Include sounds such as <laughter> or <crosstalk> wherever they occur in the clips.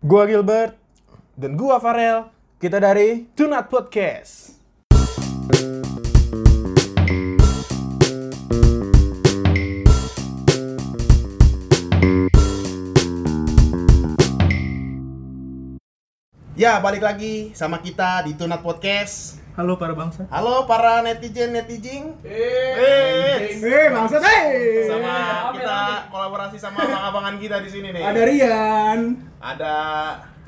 Gua Gilbert, Dan gua Farel, kita dari Tunat Podcast. Ya, balik lagi sama kita di Tunat Podcast. Halo para bangsa. Halo para netizen netizen. Eh, Eh, bangsa eh. sama kita kolaborasi sama abang-abangan kita di sini nih. Ada Rian, Ada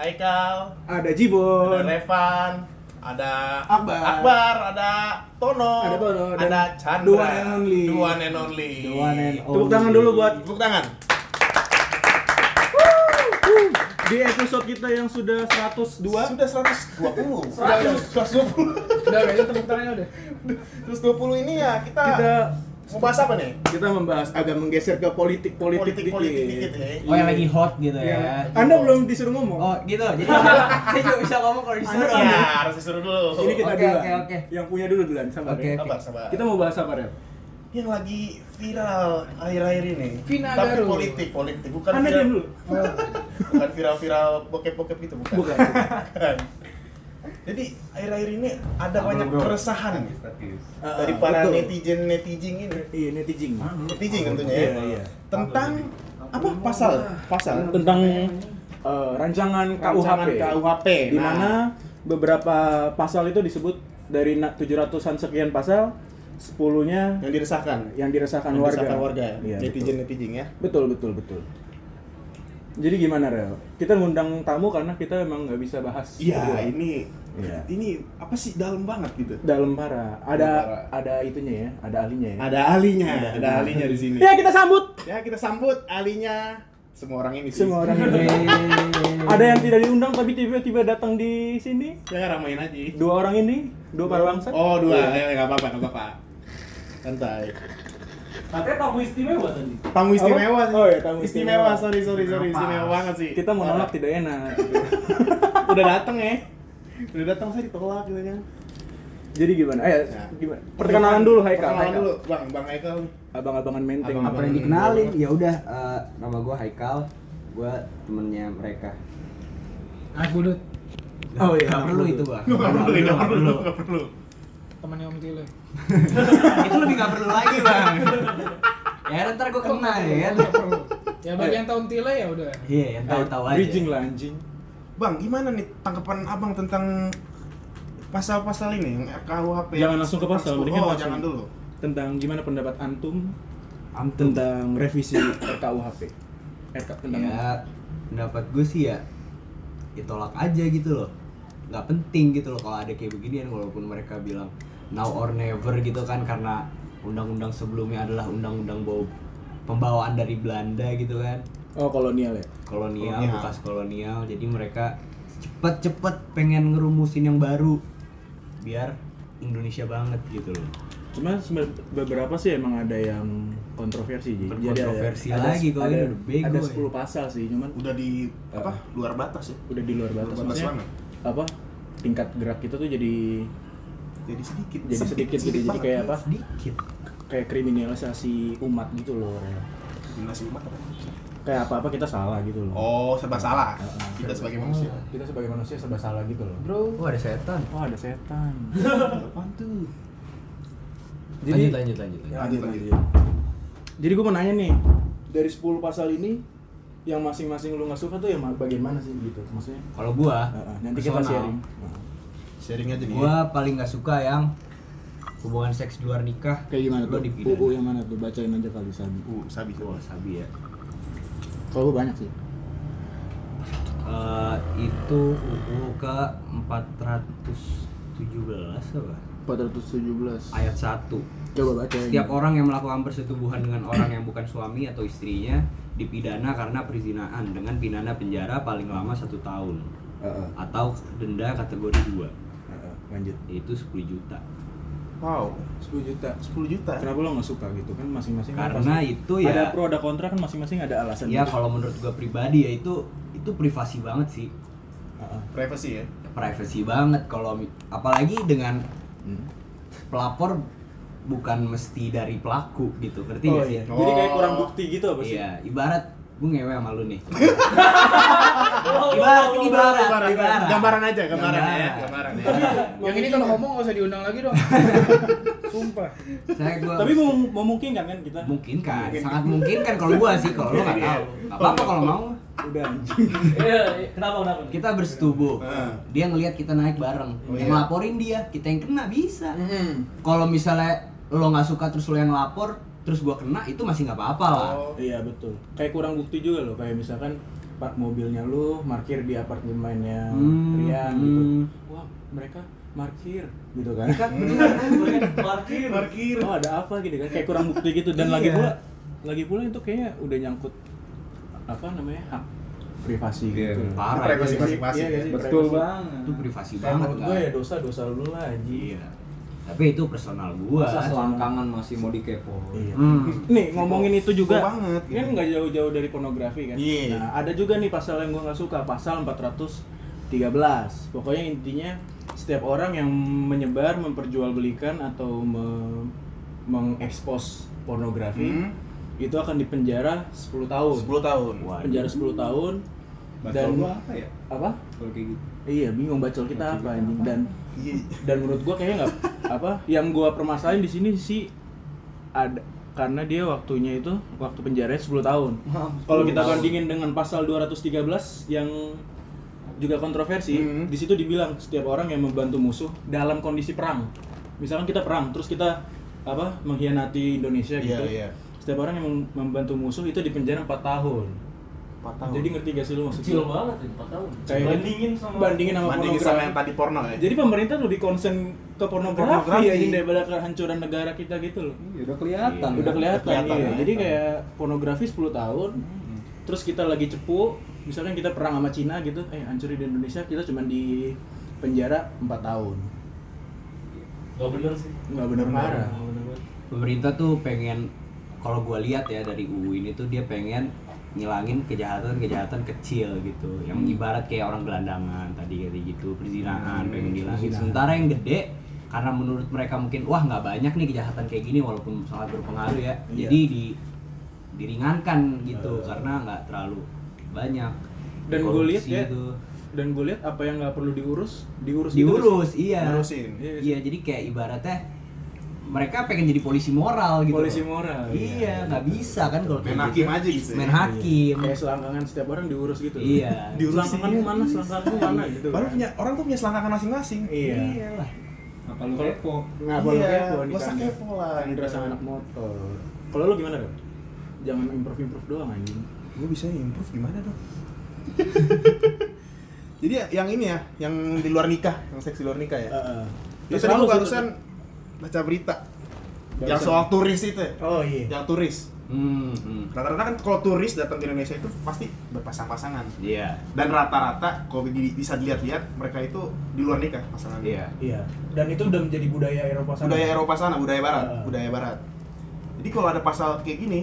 Haikal, ada Jibo, ada Revan, ada Akbar. Akbar, ada Tono, Ada Tono, ada Chandra, one and only. One and only. One and Tepuk tangan dulu buat Tepuk tangan. Di episode kita yang sudah 102. Sudah 120. Sudah 120. Udah, kayaknya tepuk tangannya udah. 120 ini ya kita, Kita mau bahas apa nih? kita membahas agak menggeser ke politik politik, Politik politik dikit ya. Oh yang lagi hot gitu ya. Iya. Anda belum disuruh ngomong. Oh gitu. Jadi saya juga <laughs> bisa ngomong kalau disuruh. Anda Ya, harus disuruh dulu. Ini kita Oke, dulu. oke, oke. Yang punya dulu duluan, sabar Oke, ya. Sabar, sabar. Kita mau bahas apa, Rel? Yang lagi viral akhir-akhir ini. Vina Tapi Garu. politik, politik bukan Anda viral. dulu. bukan viral-viral bokep-bokep itu bukan. Bukan. Bukan. <laughs> Jadi akhir-akhir ini ada banyak keresahan Ah, dari para betul. netizen netizen ini, Iya, netizen. netizen tentunya ya, Iya, iya. tentang apa pasal pasal Tentang eh, rancangan Rancangan KUHP. KUHP. Di Nah. mana beberapa pasal itu disebut dari na- 700-an sekian pasal, 10-nya yang diresahkan, yang diresahkan yang warga. diresahkan warga, Iya, netizen netizen ya. Betul, betul, betul. Jadi gimana, Rel? Kita ngundang tamu karena kita emang nggak bisa bahas. Iya ini Iya. ini apa sih dalam banget gitu. dalam parah. Ada Dalam parah. ada itunya ya, ada ahlinya ya. Ada ahlinya, ada ahlinya di sini. Ya, kita sambut Ya kita sambut ahlinya semua orang ini sih. semua orang ini. <laughs> ada yang tidak diundang tapi tiba-tiba datang di sini. Ya ramain aja. Dua orang ini, dua para bangsa. Oh dua, Iya. ya nggak apa-apa, nggak apa-apa. Santai. Katanya tamu istimewa tadi. Tamu istimewa sih. Oh, iya, tamu istimewa. Sorry, sorry, sorry, Apa? istimewa banget sih. Kita mau nolak tidak enak. <laughs> Udah datang ya. Udah datang saya ditolak gitu kan. Jadi gimana? Ayo, Ya. gimana? Perkenalan dulu Haikal. Perkenalan Haikal. dulu, Bang, Bang Haikal. Abang-abangan menteng. Abang-abangan. Apa yang dikenalin? Ya udah, eh, nama gua Haikal. Gua temennya mereka. Ah, budut. Oh iya, perlu itu, Bang. Nggak perlu, nggak perlu, perlu. Temannya Om Tile. <laughs> itu lebih nggak perlu lagi, Bang. ya ntar gua kena ya kan. Nggak perlu. Ya bagi yang tahun Tile ya udah. Iya, yang tahu-tahu aja. Bridging lah anjing. Bang, gimana nih tanggapan Abang tentang pasal-pasal ini yang RKUHP? Jangan langsung ke pasal, mendingan Oh, langsung. jangan dulu. Tentang gimana pendapat antum Antum. tentang revisi RKUHP. RK tentang Ya, pendapat gue sih ya ditolak aja gitu loh nggak penting gitu loh kalau ada kayak beginian walaupun mereka bilang now or never gitu kan karena undang-undang sebelumnya adalah undang-undang bau pembawaan dari Belanda gitu kan Oh, kolonial ya. kolonial, Kolonial. bekas kolonial jadi mereka cepet-cepet pengen ngerumusin yang baru biar Indonesia banget gitu loh Cuma beberapa sih emang ada yang kontroversi Ji. Berkontroversi ada, lagi, kok ada, udah bego ada ya. 10 pasal sih, cuman Udah di apa? Luar batas ya. udah di luar batas. Luar batas mana? apa? Tingkat gerak kita tuh jadi Jadi sedikit. jadi sedikit gitu, jadi banget. kayak apa? sedikit Kayak kriminalisasi umat gitu loh. Rel. Diskriminasi umat apa? Kayak apa-apa kita salah gitu loh. Oh, serba salah. Heeh. Kita sebagai manusia. Kita sebagai manusia serba salah gitu loh. Bro, oh ada setan Oh, ada setan. <laughs> Apaan tuh? lanjut lanjut lanjut, Ya, Lanjut, lanjut, lanjut. lanjut. Jadi gue mau nanya nih, dari 10 pasal ini yang masing-masing lu nggak suka tuh yang ma- bagian mana sih gitu? Maksudnya? kalau gua Heeh, nanti kita sharing. Sharing aja nih. gua paling nggak suka yang hubungan seks di luar nikah Kayak gimana tuh? dipidana. UU yang mana tuh? Bacain aja kali Sabi. Uh, sabi Wah, sabi ya Kalau gue banyak sih. Eh, itu UU ke 417 apa 417. ayat 1 Coba bacain. Setiap orang yang melakukan persetubuhan dengan orang yang bukan suami atau istrinya dipidana karena perzinaan dengan pidana penjara paling lama satu tahun Heeh, atau denda kategori 2 heeh, lanjut. yaitu 10 juta. Wow, 10 juta. 10 juta. Kenapa lo nggak suka gitu kan masing-masing kan Karena pasti itu ya- ada pro ada kontra kan masing-masing ada alasan. Ya gitu. kalau menurut gua pribadi ya itu itu privasi banget sih. Heeh. Privacy ya. Privacy banget kalau apalagi dengan Hmm. pelapor bukan mesti dari pelaku gitu, ngerti Oh nggak sih? iya. Jadi kayak Oh. kurang bukti gitu apa sih? Iya, ibarat gue ngewe sama lu nih. <laughs> ibarat ibarat Ibarat, gambaran aja, gambaran ya, Gambaran. gambaran ya. Yang ini kalau ngomong nggak usah diundang lagi dong. <laughs> Sumpah. saya gua Tapi mau memungkinkan kan kita? mungkin kan sangat mungkin kan kalau gua sih kalau lu nggak tahu nggak apa-apa kalau mau Udah anjing. Iya, iya. kenapa kenapa? kita bersetubuh Heeh. dia ngelihat kita naik bareng Oh, iya. laporin dia kita yang kena bisa Mm-mm. kalau misalnya lo nggak suka terus lo yang lapor terus gua kena itu masih nggak apa-apa lah Oh, Iya betul. Kayak kurang bukti juga loh. Kayak misalkan pak mobilnya lu parkir di apartemennya Hmm, Rian gitu. hmm. Wah mereka parkir gitu kan? kan <laughs> bener kan Parkir. parkir. Oh ada apa gitu kan? Kayak kurang bukti gitu. Dan Iya. lagi pula, lagi pula itu kayaknya udah nyangkut apa namanya hak privasi Iya. gitu. Parah, Privasi Iya, masing-masing. iya, iya, Betul privasi. banget. itu privasi Kayak banget menurut gue kan ya dosa-dosa lu lah anjing. iya tapi itu personal gua Masa selangkangan masih mau dikepo. Iya. Hmm. Nih ngomongin itu juga, banget, ini kan gitu. nggak jauh-jauh dari pornografi kan. Iya. Nah ada juga nih pasal yang gue nggak suka, pasal 413. Pokoknya intinya setiap orang yang menyebar, memperjualbelikan atau me- mengekspos pornografi Hmm. itu akan dipenjara 10 tahun. 10 tahun. Waduh. Penjara 10 tahun. Bacol Dan gua apa ya? apa? Kalau kayak gitu. Iya bingung bacol kita Bacol apa anjing apa? dan Iya. dan menurut gua kayaknya nggak <laughs> apa yang gua permasalahin di sini sih ada karena dia waktunya itu waktu penjara 10 tahun. Kalau kita bandingin dengan pasal 213 yang juga kontroversi, Hmm. di situ dibilang setiap orang yang membantu musuh dalam kondisi perang. Misalkan kita perang, terus kita apa mengkhianati Indonesia Iya, gitu. iya. Setiap orang yang mem- membantu musuh itu dipenjara 4 tahun. 4 tahun. Jadi ngerti gak sih lu maksudnya? Kecil banget ya, 4 tahun. Kayak bandingin sama bandingin sama bandingin sama yang tadi porno ya. Jadi pemerintah lebih konsen ke pornografi, Pornografi. ya daripada kehancuran negara kita gitu loh. Iya, udah kelihatan. Iya. Udah kelihatan, kelihatan, iya. ya. Jadi kayak pornografi 10 tahun. Terus kita lagi cepu, misalkan kita perang sama Cina gitu, eh hancurin di Indonesia, kita cuma di penjara 4 tahun. Gak bener sih. Nggak bener parah. Banget. pemerintah tuh pengen kalau gua lihat ya dari UU ini tuh dia pengen ngilangin kejahatan-kejahatan kecil gitu yang Hmm. ibarat kayak orang gelandangan tadi kayak gitu perzinaan Hmm, pengen ngilangin perzinahan. sementara yang gede karena menurut mereka mungkin wah nggak banyak nih kejahatan kayak gini walaupun sangat berpengaruh ya Iya. jadi di diringankan gitu Eh. karena nggak terlalu banyak Dan gue lihat ya, gitu. dan gue lihat apa yang nggak perlu diurus, diurus. gitu. diurus iya Ngurusin. Iya, iya jadi kayak ibaratnya mereka pengen jadi polisi moral gitu Polisi loh. moral. iya nggak bisa kan kalau Main kayak hakim gitu. aja gitu. ya. main hakim Kayak selangkangan setiap orang diurus gitu. iya <laughs> Selangkanganmu mana, selangkanganmu mana gitu. Baru kan. punya orang tuh punya selangkangan masing-masing. Iya. iyalah Apa lu kepo? Nggak perlu Iya, kepo nih nggak usah kepo lah. Indra sang anak motor. Kalau lu gimana kan? Jangan improve improve doang anjing. Gue bisa improve gimana dong? <laughs> Jadi ya, yang ini ya, yang di luar nikah, yang seks di luar nikah ya. Heeh. Ya, Ya, tadi gue sih, barusan baca berita Barusan. yang soal turis itu, ya. Oh iya. yang turis. hmm, hmm. Rata-rata kan kalau turis datang ke Indonesia itu pasti berpasang-pasangan. iya Dan rata-rata kalau di- bisa dilihat-lihat mereka itu di luar nikah pasangannya. iya Iya. Dan itu udah menjadi budaya Eropa sana. Budaya Eropa sana, budaya barat, Ah. budaya barat. Jadi kalau ada pasal kayak gini,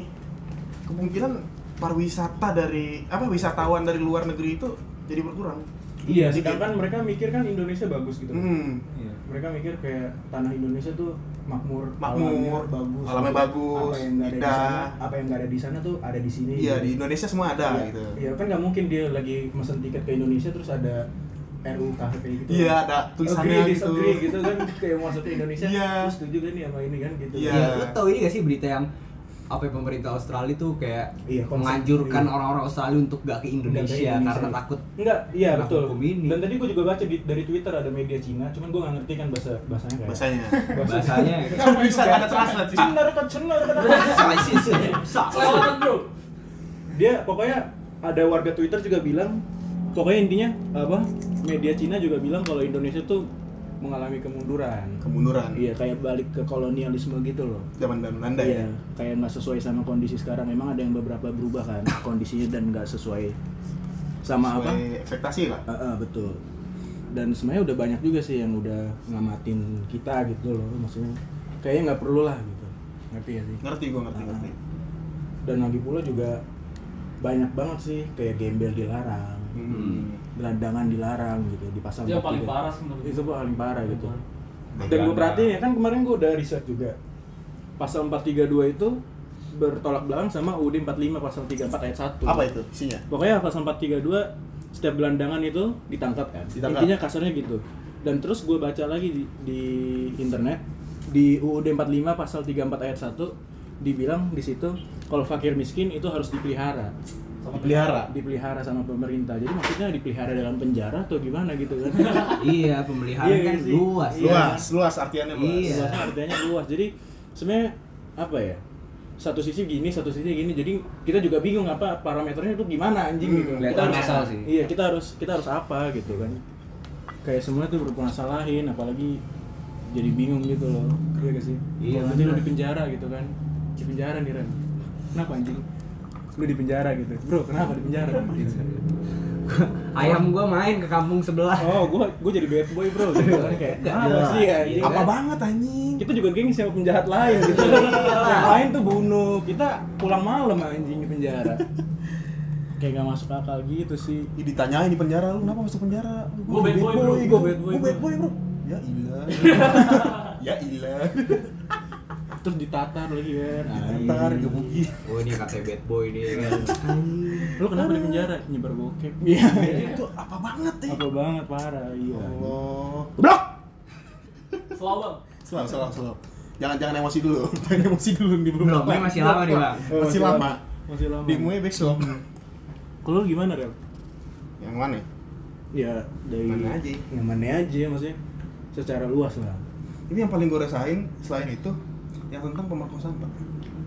kemungkinan pariwisata dari apa wisatawan dari luar negeri itu jadi berkurang. Iya, sedangkan mereka mikir kan Indonesia bagus gitu. Hmm. Mereka mikir kayak tanah Indonesia tuh makmur, Makmur, alamnya bagus, alamnya bagus, apa yang nggak ada di sana, apa yang nggak ada di sana tuh ada di sini. Iya gitu. di Indonesia semua ada Iya, gitu. Iya kan nggak mungkin dia lagi mesen tiket ke Indonesia terus ada RU KPP gitu. Iya ada tulisannya Agree, gitu. disagree gitu kan kayak masuk ke Indonesia. Iya. Terus setuju kan nih sama ini kan gitu. Iya. Iya, lu tau ini gak sih berita yang apa ya, pemerintah Australia tuh kayak Iya, menganjurkan Iya. orang-orang Australia untuk gak ke Indonesia, ke Indonesia. karena takut Enggak, iya betul. ini. Dan tadi gue juga baca di, dari Twitter ada media Cina, cuman gue nggak ngerti kan bahasa bahasanya kayak. Bahasanya. bahasanya Kan <laughs> bisa ada translate sih. Cina kan Cina kan. Kelewatan bro. Dia pokoknya ada warga Twitter juga bilang, pokoknya intinya apa? Media Cina juga bilang kalau Indonesia tuh mengalami kemunduran. Kemunduran. Iya, kayak balik ke kolonialisme gitu loh. Zaman Belanda Iya, ya. kayak nggak sesuai sama kondisi sekarang. Memang ada yang beberapa berubah kan <laughs> kondisinya dan nggak sesuai sama apa? Sesuai ekspektasi lah. Ah, ah, betul. Dan sebenarnya udah banyak juga sih yang udah ngamatin kita gitu loh, maksudnya kayaknya nggak perlu lah gitu. Ngerti ya sih? Ngerti gue ngerti Ah. ngerti. Dan lagi pula juga banyak banget sih kayak gembel dilarang, Hmm. Gelandangan dilarang gitu di pasal Itu yang paling 43. parah gue. Itu paling parah gitu. Dan gue perhatiin ya kan kemarin gue udah riset juga. Pasal 432 itu bertolak belakang sama UUD 45 pasal 34 ayat 1. Apa itu isinya? Pokoknya pasal 432 setiap gelandangan itu ditangkap kan Ditangkap. intinya kasarnya gitu dan terus gue baca lagi di, di internet di UUD 45 pasal 34 ayat 1 dibilang di situ kalau fakir miskin itu harus dipelihara Dipelihara. dipelihara sama pemerintah jadi maksudnya dipelihara dalam penjara atau gimana gitu kan <laughs> iya pemeliharaan Iya kan sih. luas Iya. Luas, luas artiannya luas. Iya. luasnya artinya luas jadi sebenarnya apa ya satu sisi gini satu sisi gini jadi kita juga bingung apa parameternya itu gimana anjing Hmm, gitu kelihatan harus- asal sih. iya kita harus kita harus apa gitu kan kayak semua tuh bermasalahin apalagi jadi bingung gitu loh iya gak sih Iya, nanti bener. di penjara gitu kan di penjara nih Ren kenapa anjing lu di penjara gitu bro kenapa di penjara <laughs> ayam gua main ke kampung sebelah oh gua gua jadi bad boy bro <laughs> gitu kan kayak apa sih anjing Apa banget anjing? kita juga geng sama penjahat lain gitu. yang lain tuh bunuh, kita pulang malam anjing di penjara. Kayak gak masuk akal gitu sih. Ih, ditanyain di penjara lu kenapa masuk penjara? Gua bad boy, bro. Gua bad boy, Gua bad bro. boy, bro. Ya ilah. <laughs> ya ilah. Terus ditatar lagi kan. Ntar gebuki. oh ini katanya bad boy nih kan Lu kenapa di penjara? Nyebar bokep. Iya. Itu apa banget ya? Apa banget parah, iya. Allah. Blok. Selalu bang. Selalu, selalu, selalu. Jangan jangan emosi dulu. <laughs> Jangan emosi dulu di belum. Masih lama nih, Bang. Masih lama. Masih lama. Di mue besok. Kalau lu gimana, Rel? Yang mana? Ya dari Mana aja. Yang mana aja maksudnya secara luas lah. Ini yang paling gue rasain selain itu yang tentang pemerkosaan, Pak.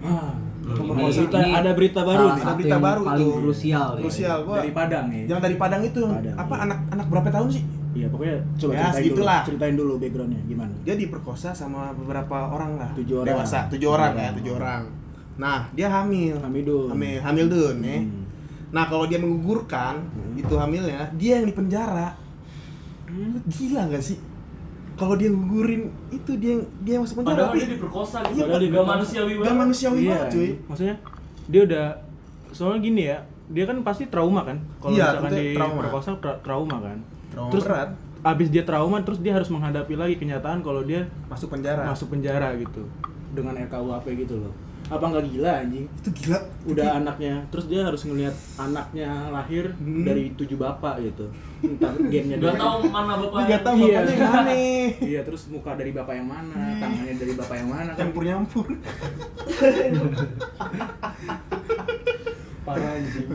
Ah, Hmm, pemerkosaan. ini- ini ada berita baru nih. Ada berita yang baru paling tuh. krusial. Krusial gua. dari Padang nih. Yang dari Padang itu Padang, apa iya. anak anak berapa tahun sih? Iya pokoknya coba Ya, ceritain dulu, ceritain dulu backgroundnya gimana. Dia diperkosa sama beberapa orang lah. Tujuh orang. Dewasa, tujuh orang Tujuh ya, orang. tujuh orang. Nah, dia hamil. Hamidun. Hamil, hamil dun ya. Hmm. Nah, kalau dia menggugurkan Hmm. itu hamilnya, dia yang dipenjara. Gila nggak sih? Kalau dia ngugurin itu dia yang dia yang masuk penjara. Padahal tapi dia diperkosa Iya, gitu. padahal dia Gak diperkosa. manusiawi Gak banget. manusiawi Iya, banget, cuy. maksudnya dia udah soalnya gini ya, dia kan pasti trauma kan. Kalau Iya, misalkan tentu di trauma. perkosa tra- trauma kan. Trauma terus berat. abis dia trauma terus dia harus menghadapi lagi kenyataan kalau dia Masuk penjara. masuk penjara gitu dengan RKUHP gitu loh. Apa nggak gila anjing? Itu gila. Udah anaknya, terus dia harus ngelihat anaknya lahir Hmm. dari tujuh bapak gitu. Entar gennya dari tau mana bapak. Dia gak tahu Iya. bapaknya yang mana. <laughs> Iya, terus muka dari bapak yang mana, tangannya dari bapak yang mana kan Campur-nyampur. parah anjing.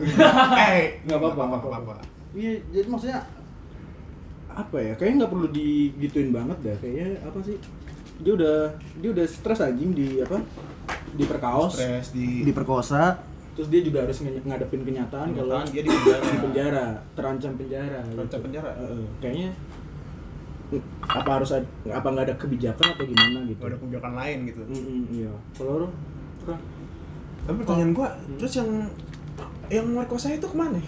eh, Nggak apa-apa, nggak nggak apa-apa. Iya, jadi maksudnya apa ya? Kayaknya nggak perlu digituin banget dah. Kayaknya apa sih? Dia udah dia udah stres anjing di apa? Di perkaos, Stres di diperkosa. Terus dia juga harus ngadepin kenyataan kalau Kenyataan dia di penjara. di penjara, terancam penjara. Terancam penjara. Heeh, kayaknya mm, apa harus ada, apa nggak ada kebijakan atau gimana gitu? Gak ada kebijakan lain gitu. Mm-mm, iya. Kalau lu Kurang. Tapi pertanyaan gua, Hmm. terus yang yang merkosa itu ke mana?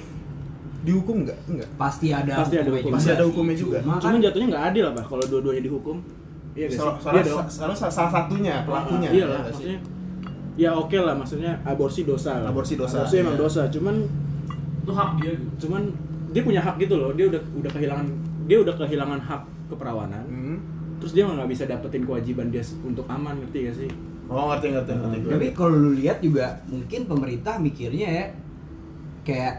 Dihukum nggak? Enggak. pasti ada Pasti ada hukumnya Pasti ada hukumnya juga. Cuma kan Cuman jatuhnya nggak adil lah, Pak, kalau dua-duanya dihukum. Iya? Salah, Iya salah, salah, salah, salah satunya pelakunya. Ah, iya ya lah, sih? maksudnya ya oke lah, maksudnya aborsi dosa lah. Aborsi dosa, Aborsi emang iya. dosa, cuman Itu hak dia gitu. cuman dia punya hak gitu loh. Dia udah udah kehilangan dia udah kehilangan hak keperawanan. Hmm. Terus dia nggak bisa dapetin kewajiban dia untuk aman, ngerti gak sih? Oh ngerti ngerti ngerti. gua. Tapi kalau lu lihat juga mungkin pemerintah mikirnya ya kayak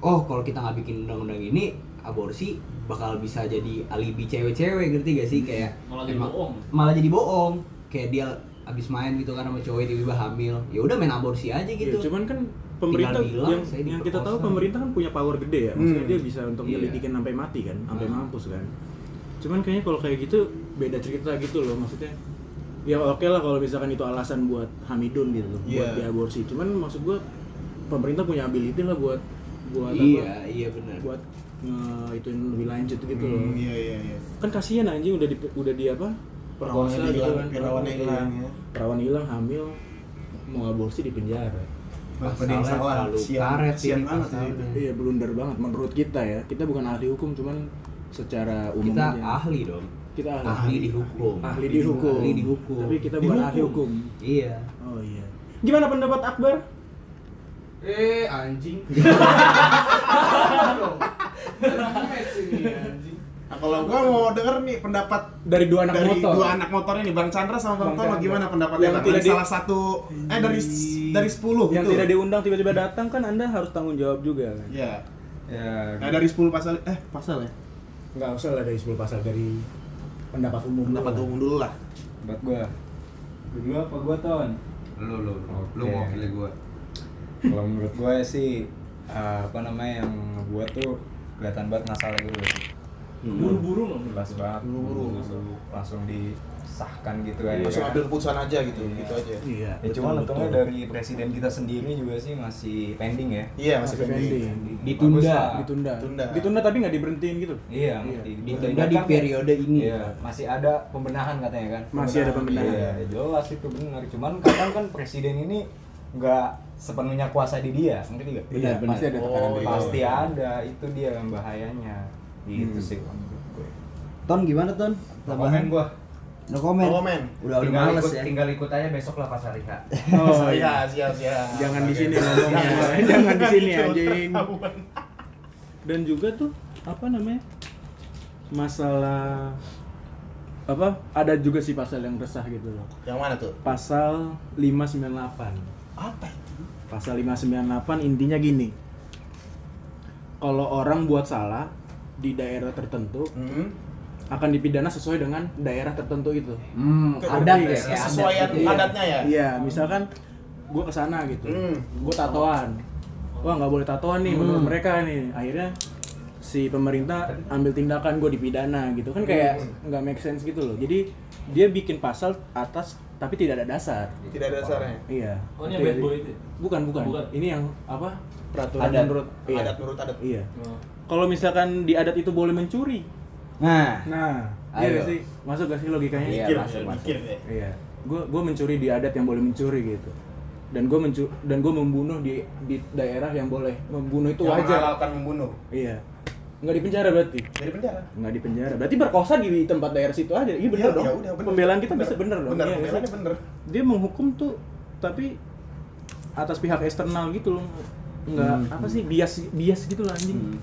oh kalau kita nggak bikin undang-undang ini aborsi bakal bisa jadi alibi cewek-cewek ngerti gak sih kayak Malah jadi emang- bohong. malah jadi bohong kayak dia abis main gitu kan sama cowok tiba-tiba hamil ya udah main aborsi aja Ya, gitu cuman kan pemerintah bilang, yang saya yang kita tahu pemerintah kan punya power gede ya. Maksudnya Hmm. dia bisa untuk Iya. nyelidikin sampai mati kan, sampai Hmm. mampus kan. Cuman kayaknya kalau kayak gitu beda cerita gitu loh maksudnya. Ya oke lah kalau misalkan itu alasan buat Hamidun gitu loh, buat Iya. diaborsi. Cuman maksud gua pemerintah punya ability lah buat buat iya apa? iya benar Buat ituin lebih lanjut gitu loh. Hmm, iya iya iya. Kan kasihan anjing udah di udah di apa? Perawannya Perkosa gitu hilang, kan. perawannya hilang, ya. Perawan hilang hamil mau aborsi di penjara. Dia yang Pasalnya salah? Sian, karet sian ini banget itu. Iya blunder banget menurut kita ya. Kita bukan ahli hukum cuman secara umum kita aja. ahli dong Kita ahli. ahli dihukum Ahli dihukum. ahli dihukum Tapi kita bukan ahli hukum. iya Oh iya. Gimana pendapat Akbar? Eh anjing. <laughs> <laughs> Nah, kalau gua mau denger nih pendapat Dari dua anak dari motor. dua anak motor ini Bang Chandra sama Bang, Bang Tono Chandra. gimana pendapatnya? Yang tidak Dari di- salah satu eh dari dari 10 Yang gitu. tidak diundang tiba-tiba datang kan Anda harus tanggung jawab juga kan. Iya. Ya, Nah, dari 10 pasal eh pasal ya. Enggak usah lah dari 10 pasal dari pendapat umum. Pendapat dulu umum dulu lah. buat gua. Dulu apa gua ton? Lu lu lu, lu Oke. mewakili gua. Kalau menurut gua sih eh, apa namanya yang gua tuh kelihatan banget masalah gitu sih. Buru-buru loh. Jelas banget. Buru-buru. Langsung, langsung disahkan gitu aja. Langsung kan. ambil keputusan aja gitu, Iya. gitu aja. Iya. Ya cuma untungnya dari presiden kita sendiri juga sih masih pending ya. Iya, masih Masih pending. pending. Ditunda. Bagus. Ditunda. Ditunda. Ditunda tapi nggak diberhentiin gitu. Iya, Iya. Ditunda di periode ini. Iya, masih ada pembenahan katanya kan. Masih ada pembenahan. Iya, jelas itu benar. Cuman kadang kan presiden ini nggak sepenuhnya kuasa di dia, ngerti gak? Benar, benar. Pasti ada tekanan Oh, dari iya. Pasti ada, itu dia yang bahayanya. Gitu Hmm. sih gue. Ton gimana Ton? Komen gua. No comment. No comment. Udah udah tinggal males ikut, ya. tinggal ikut aja besok lah pas hari H. <laughs> Oh iya, siap, siap. Jangan di sini ngomongnya. Jangan. Di <laughs> sini anjing. Dan juga tuh apa namanya? Masalah apa? Ada juga sih pasal yang resah gitu loh. Yang mana tuh? Pasal 598. Apa itu? Pasal 598 intinya gini. Kalau orang buat salah di daerah tertentu Hmm. akan dipidana sesuai dengan daerah tertentu itu. Hmm, Ke- adat ya, kesesuaian adat gitu ya. adatnya ya? Iya, misalkan gue ke sana gitu, Hmm. gue tatoan, wah nggak boleh tatoan nih menurut mereka nih, akhirnya si pemerintah ambil tindakan gue dipidana gitu kan kayak nggak make sense gitu loh. Jadi dia bikin pasal atas tapi tidak ada dasar. Tidak ada dasarnya. Iya. Oh ini yang bad boy itu. ya? Bukan, bukan. Bukan. Ini yang apa? Peraturan Adat. menurut iya. Adat menurut adat. Iya. Oh. Kalau misalkan di adat itu boleh mencuri. Nah, Nah, Ayo. iya sih? Masuk gak sih logikanya? Iya, Mikir, masuk, ya, masuk. mikir ya. Iya, gue gue mencuri di adat yang boleh mencuri gitu, dan gue mencu dan gue membunuh di di daerah yang boleh membunuh itu Yang wajar. menghalalkan membunuh. Iya, nggak di penjara berarti, Dari penjara. nggak di penjara. Berarti berkosa di tempat daerah situ aja. Iya bener Iya, dong. ya udah, bener. Pembelaan kita Bener. bisa bener dong. Bener, nggak sih? pembelaannya bener. Dia menghukum tuh, tapi atas pihak eksternal gitu loh. Nggak Hmm. apa sih bias bias gitu lah anjing. Hmm.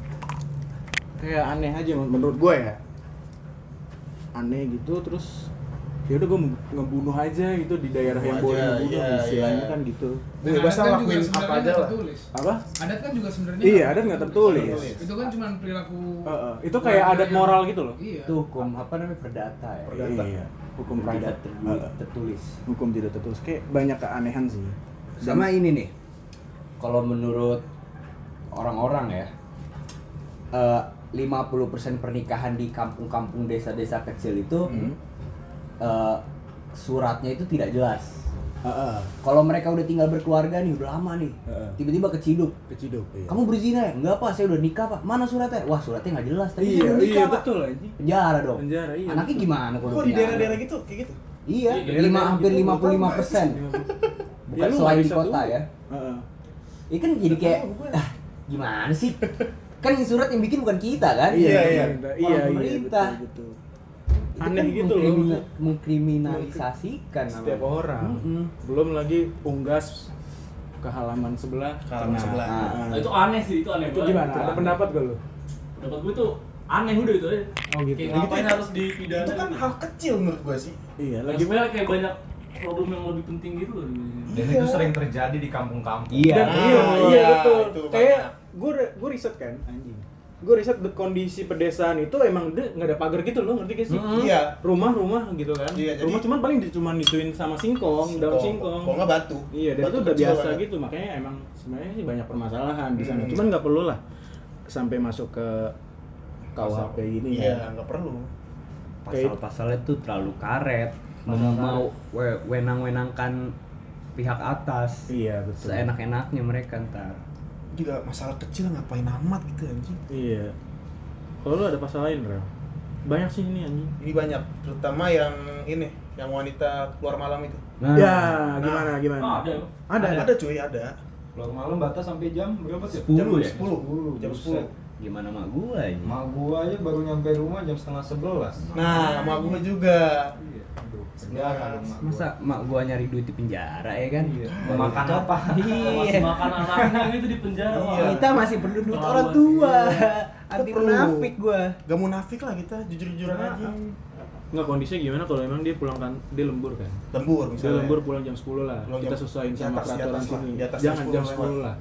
Kayak aneh aja menurut gue ya. Aneh gitu terus ya udah gue ngebunuh aja gitu di daerah yang boleh ngebunuh iya, istilahnya iya. kan gitu Dan Bebas lah kan lakuin juga apa aja lah. tertulis. apa Adat kan juga sebenarnya Iya, adat nggak tertulis. tertulis. Itu kan cuma perilaku. Heeh, itu kayak adat moral gitu loh Iya. itu hukum apa namanya perdata ya. Perdata. iya hukum tidak tertulis, tertulis. hukum tidak tertulis kayak banyak keanehan sih Sama ini nih. Kalau menurut orang-orang ya eh 50% pernikahan di kampung-kampung desa-desa kecil itu Hmm. Eh, suratnya itu tidak jelas. Heeh, Kalau mereka udah tinggal berkeluarga nih udah lama nih, Heeh. tiba-tiba keciduk. keciduk iya. Kamu berzina ya? Enggak pak, saya udah nikah pak. Mana suratnya? Wah suratnya nggak jelas. Tapi iya nikah iya pak. betul anjing Penjara dong. Penjara, iya, Anaknya betul. gimana kalau Kok di daerah-daerah gitu kayak gitu? Iya, Iya, lima hampir gitu. 55 persen. Bukan Ya, lu selain di kota tuh. ya. Heeh. Ini kan jadi kayak ah, gimana sih? kan yang surat yang bikin bukan kita kan? Iya, iya. pemerintah. Orang iya iya pemerintah. betul, betul. Itu Aneh kan gitu loh. mengkrimina- mengkriminalisasikan setiap namanya. orang Mm-mm. belum lagi unggas ke halaman sebelah Ke halaman kena. sebelah. Nah, Nah, itu aneh sih, itu aneh itu banget. gimana ada pendapat gak lu Pendapat gue tuh aneh udah itu aja. oh gitu Kayak ngapain harus dipidana? Itu kan hal kecil menurut gua sih. iya Lagi sebenarnya kayak banyak problem yang lebih penting gitu loh. Dan Iya. itu sering terjadi di kampung-kampung. Iya. Dan Nah, iya, iya iya, betul. itu Kayak banyak. gue gue riset kan, anjing. Gue riset the kondisi pedesaan itu emang dia nggak ada pagar gitu loh, ngerti gak sih? Iya. Rumah-rumah gitu kan. Iya, jadi- Rumah cuman paling di- cuman dituin sama singkong, daun singkong. Kok nggak batu? Iya, dan Batu itu udah biasa banget. gitu, makanya emang sebenarnya sih banyak permasalahan di sana. Hmm. Cuman nggak perlu lah sampai masuk ke KUHP ini Iya, kan. nggak perlu. Pasal-pasalnya tuh terlalu karet. Mau mau we- wenang-wenangkan pihak atas. Iya, betul. Seenak-enaknya mereka ntar. Juga masalah kecil ngapain amat gitu anjing. Iya. Kalau lu ada pasal lain, Rel? Banyak sih ini anjing. Ini banyak, terutama yang ini, yang wanita keluar malam itu. Nah, ya, gimana gimana? Ah, ada emang. Ada. Ada cuy, ada. Keluar malam batas sampai jam berapa sih? 10 Jam ya? 10. Jam 10. Gimana mak gua ini? Mak gua aja baru nyampe rumah jam setengah sebelas. Nah, sama gua juga. Iya. Penjara gua. Masa mak gua nyari duit di penjara ya kan? Iya. Baru Makan apa? <laughs> Masih Iya. makan anaknya gitu di penjara. Iya. Kita masih perlu duit Lawan orang tua. Kita <laughs> Anti perlu. munafik gua. Gak munafik lah kita, jujur-jujuran aja. Nggak kondisinya gimana kalau emang dia pulang kan dia lembur kan? Lembur Dia misalnya. lembur pulang jam 10 lah. Pulang kita jam- sesuaiin sama peraturan sini. di atas Jangan jam jam 10 10 lah.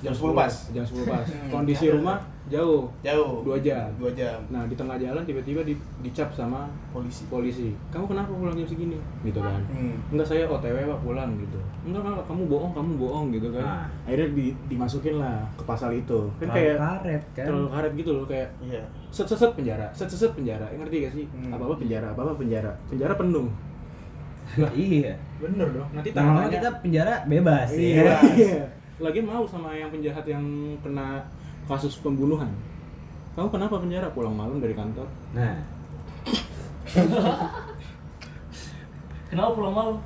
Jam 10 pas. Jam 10 pas. <laughs> Kondisi rumah jauh. Jauh. Dua jam. Dua jam. Nah, di tengah jalan tiba-tiba di, dicap sama Polisi. polisi. Kamu kenapa pulang jam segini? Gitu kan. Hmm. Enggak saya OTW Pak pulang gitu. Enggak enggak kamu bohong, kamu bohong gitu kan. Nah. Akhirnya di, dimasukin lah ke pasal itu. Kan Terlalu kayak karet kan terlalu karet gitu loh kayak Iya. set set set penjara, set set set penjara. Ngerti gak sih? Hmm. Apa-apa penjara, apa-apa penjara. Penjara penuh. iya Bener dong. Nanti lama tahapannya kita penjara bebas Iya. ya iya. Lagi mau sama yang penjahat yang kena kasus pembunuhan. Kamu kenapa penjara? Pulang malam dari kantor. nah <laughs> Kenapa pulang malam?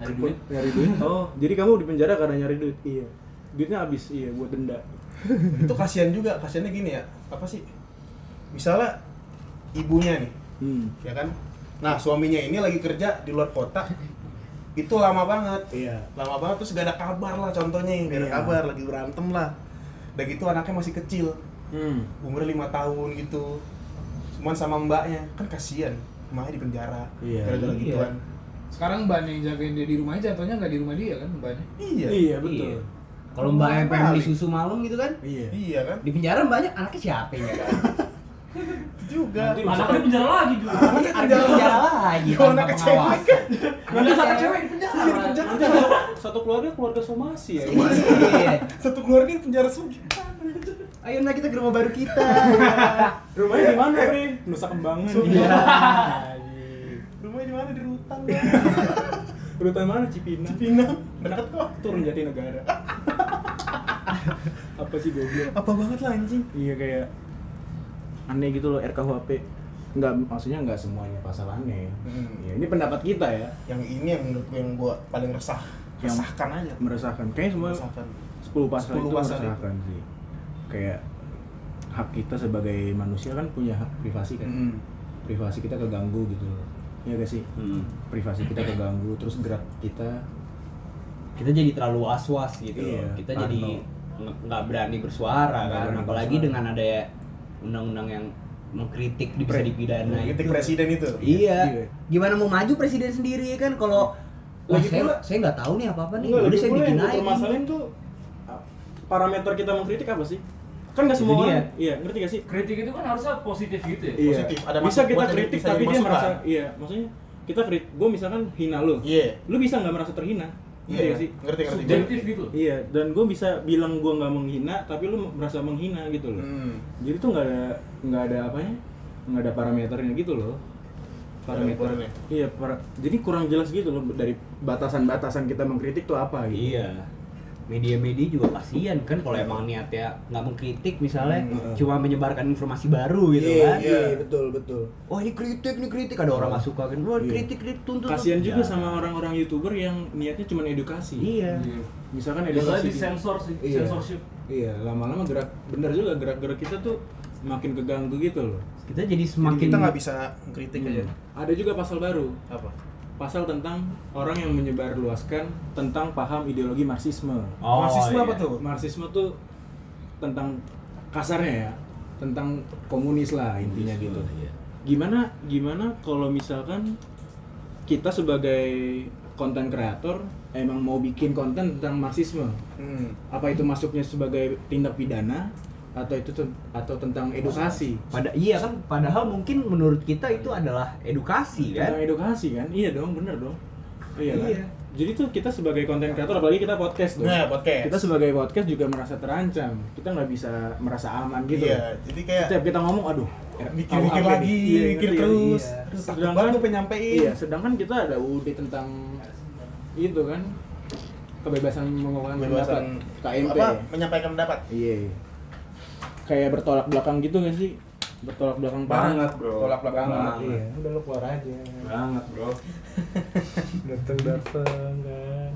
Nyari duit. Nyari duit. <laughs> Oh, jadi kamu di penjara karena nyari duit. Iya. Duitnya habis, iya buat denda. <laughs> itu kasihan juga kasihannya gini ya apa sih misalnya ibunya nih Hmm. ya kan nah suaminya ini lagi kerja di luar kota itu lama banget Iya. lama banget terus gak ada kabar lah contohnya gak ada Iya. kabar lagi berantem lah udah gitu anaknya masih kecil Hmm. umur lima tahun gitu cuman sama mbaknya kan kasihan emaknya di penjara Iya. gara-gara Iya. gituan Sekarang mbaknya yang jagain dia di rumahnya jatuhnya nggak di rumah dia kan mbaknya. iya Iya, betul. Iya. kalau mbak yang pengen beli susu malam gitu kan Iya. iya kan di penjara mbaknya anaknya siapa ya itu <laughs> juga Nanti Anaknya di penjara lagi dulu. di penjara lagi Kalau anak cewek pengawasan kan Nanti sama cewek di penjara. Di penjara. Satu, keluarga keluarga somasi ya. Iya. satu keluarga di penjara sugi ayo nah kita ke rumah baru kita Rumahnya di mana, Bre? Nusa Kembangan. Iya. Anjing. rumahnya di mana di rutan Urutan mana Cipinang? Pinang dekat kok Turun jati negara. Apa sih goblok? apa banget lah anjing Iya kayak aneh gitu loh RKUHP. Enggak maksudnya enggak semuanya pasal aneh. Hmm. Ya, ini pendapat kita ya yang ini yang menurut gue yang gua paling resah Yang- resahkan aja meresahkan. Kayaknya semua resahkan 10 pasal 10 itu pasal meresahkan sih. Kayak hak kita sebagai manusia kan punya hak privasi kan. Hmm. Privasi kita keganggu gitu loh. Iya gak sih? Hmm. Privasi kita keganggu, terus gerak kita kita jadi terlalu was-was gitu Iya, loh. kita jadi nggak berani bersuara Nggak kan berani apalagi bersuara. dengan ada undang-undang yang mengkritik di- bisa dipidana kritik itu. presiden itu iya Iya. gimana mau maju presiden sendiri kan kalau Wah, Lagi saya, pula- saya nggak tahu nih apa apa nih Enggak, udah saya bikin aja permasalahan tuh parameter kita mengkritik apa sih? Kan gak semua orang, iya ngerti gak sih? Kritik itu kan harusnya positif gitu ya. Iya. Positif, ada bisa kita kritik tapi dia merasa, iya maksudnya kita kritik, gue misalkan hina lu, iya lu bisa nggak merasa terhina? Iya gak sih? ngerti ngerti Subjektif gitu. iya, dan gue bisa bilang gue nggak menghina, tapi lu merasa menghina gitu loh. Hmm. Jadi tuh nggak ada nggak ada apanya, nggak ada parameternya gitu loh. Parameter, ukurannya. iya. para- jadi kurang jelas gitu loh dari batasan-batasan kita mengkritik tuh apa gitu. iya media-media juga kasihan kan kalau emang niatnya nggak mengkritik misalnya Hmm. cuma menyebarkan informasi baru gitu Iya, kan iya, betul betul. wah ini kritik ini kritik ada orang nggak suka kan wah Iya. kritik kritik tuntut Kasihan juga Ya. sama orang-orang youtuber yang niatnya cuma edukasi. iya Misalkan Biasanya edukasi. di sensor sih, Iya. censorship. Iya, lama-lama gerak bener juga gerak-gerak kita tuh makin keganggu gitu loh. kita jadi Jadi semakin kita nggak bisa kritik aja Hmm. Ada juga pasal baru, apa pasal tentang orang yang menyebarluaskan tentang paham ideologi Marxisme. Oh, Marxisme iya. apa tuh Marxisme tuh tentang kasarnya ya, tentang komunis lah intinya gitu. Iya. Gimana gimana kalau misalkan kita sebagai konten kreator emang mau bikin konten tentang Marxisme? hmm. Apa itu masuknya sebagai tindak pidana atau itu atau tentang edukasi? pada iya kan padahal mungkin menurut kita itu adalah edukasi kan Tentang edukasi kan? Iya dong, bener dong. Iya, kan? Iya. Jadi tuh kita sebagai konten kreator, apalagi kita podcast dong. nah podcast Kita sebagai podcast juga merasa terancam. Kita nggak bisa merasa aman gitu. iya jadi kayak Setiap kita ngomong, aduh, mikir-mikir apa lagi? Iya, mikir ya? terus Iya. Sedangkan- gue penyampein Iya, sedangkan kita ada UUD tentang itu kan kebebasan mengungkapkan pendapat kebebasan KMP. apa menyampaikan pendapat Iya. Kayak bertolak belakang gitu gak sih? Bertolak belakang. Banget, bro. Tolak belakang Banget. Iya, udah lo keluar aja. Banget, bro. <laughs> Datang datang kan.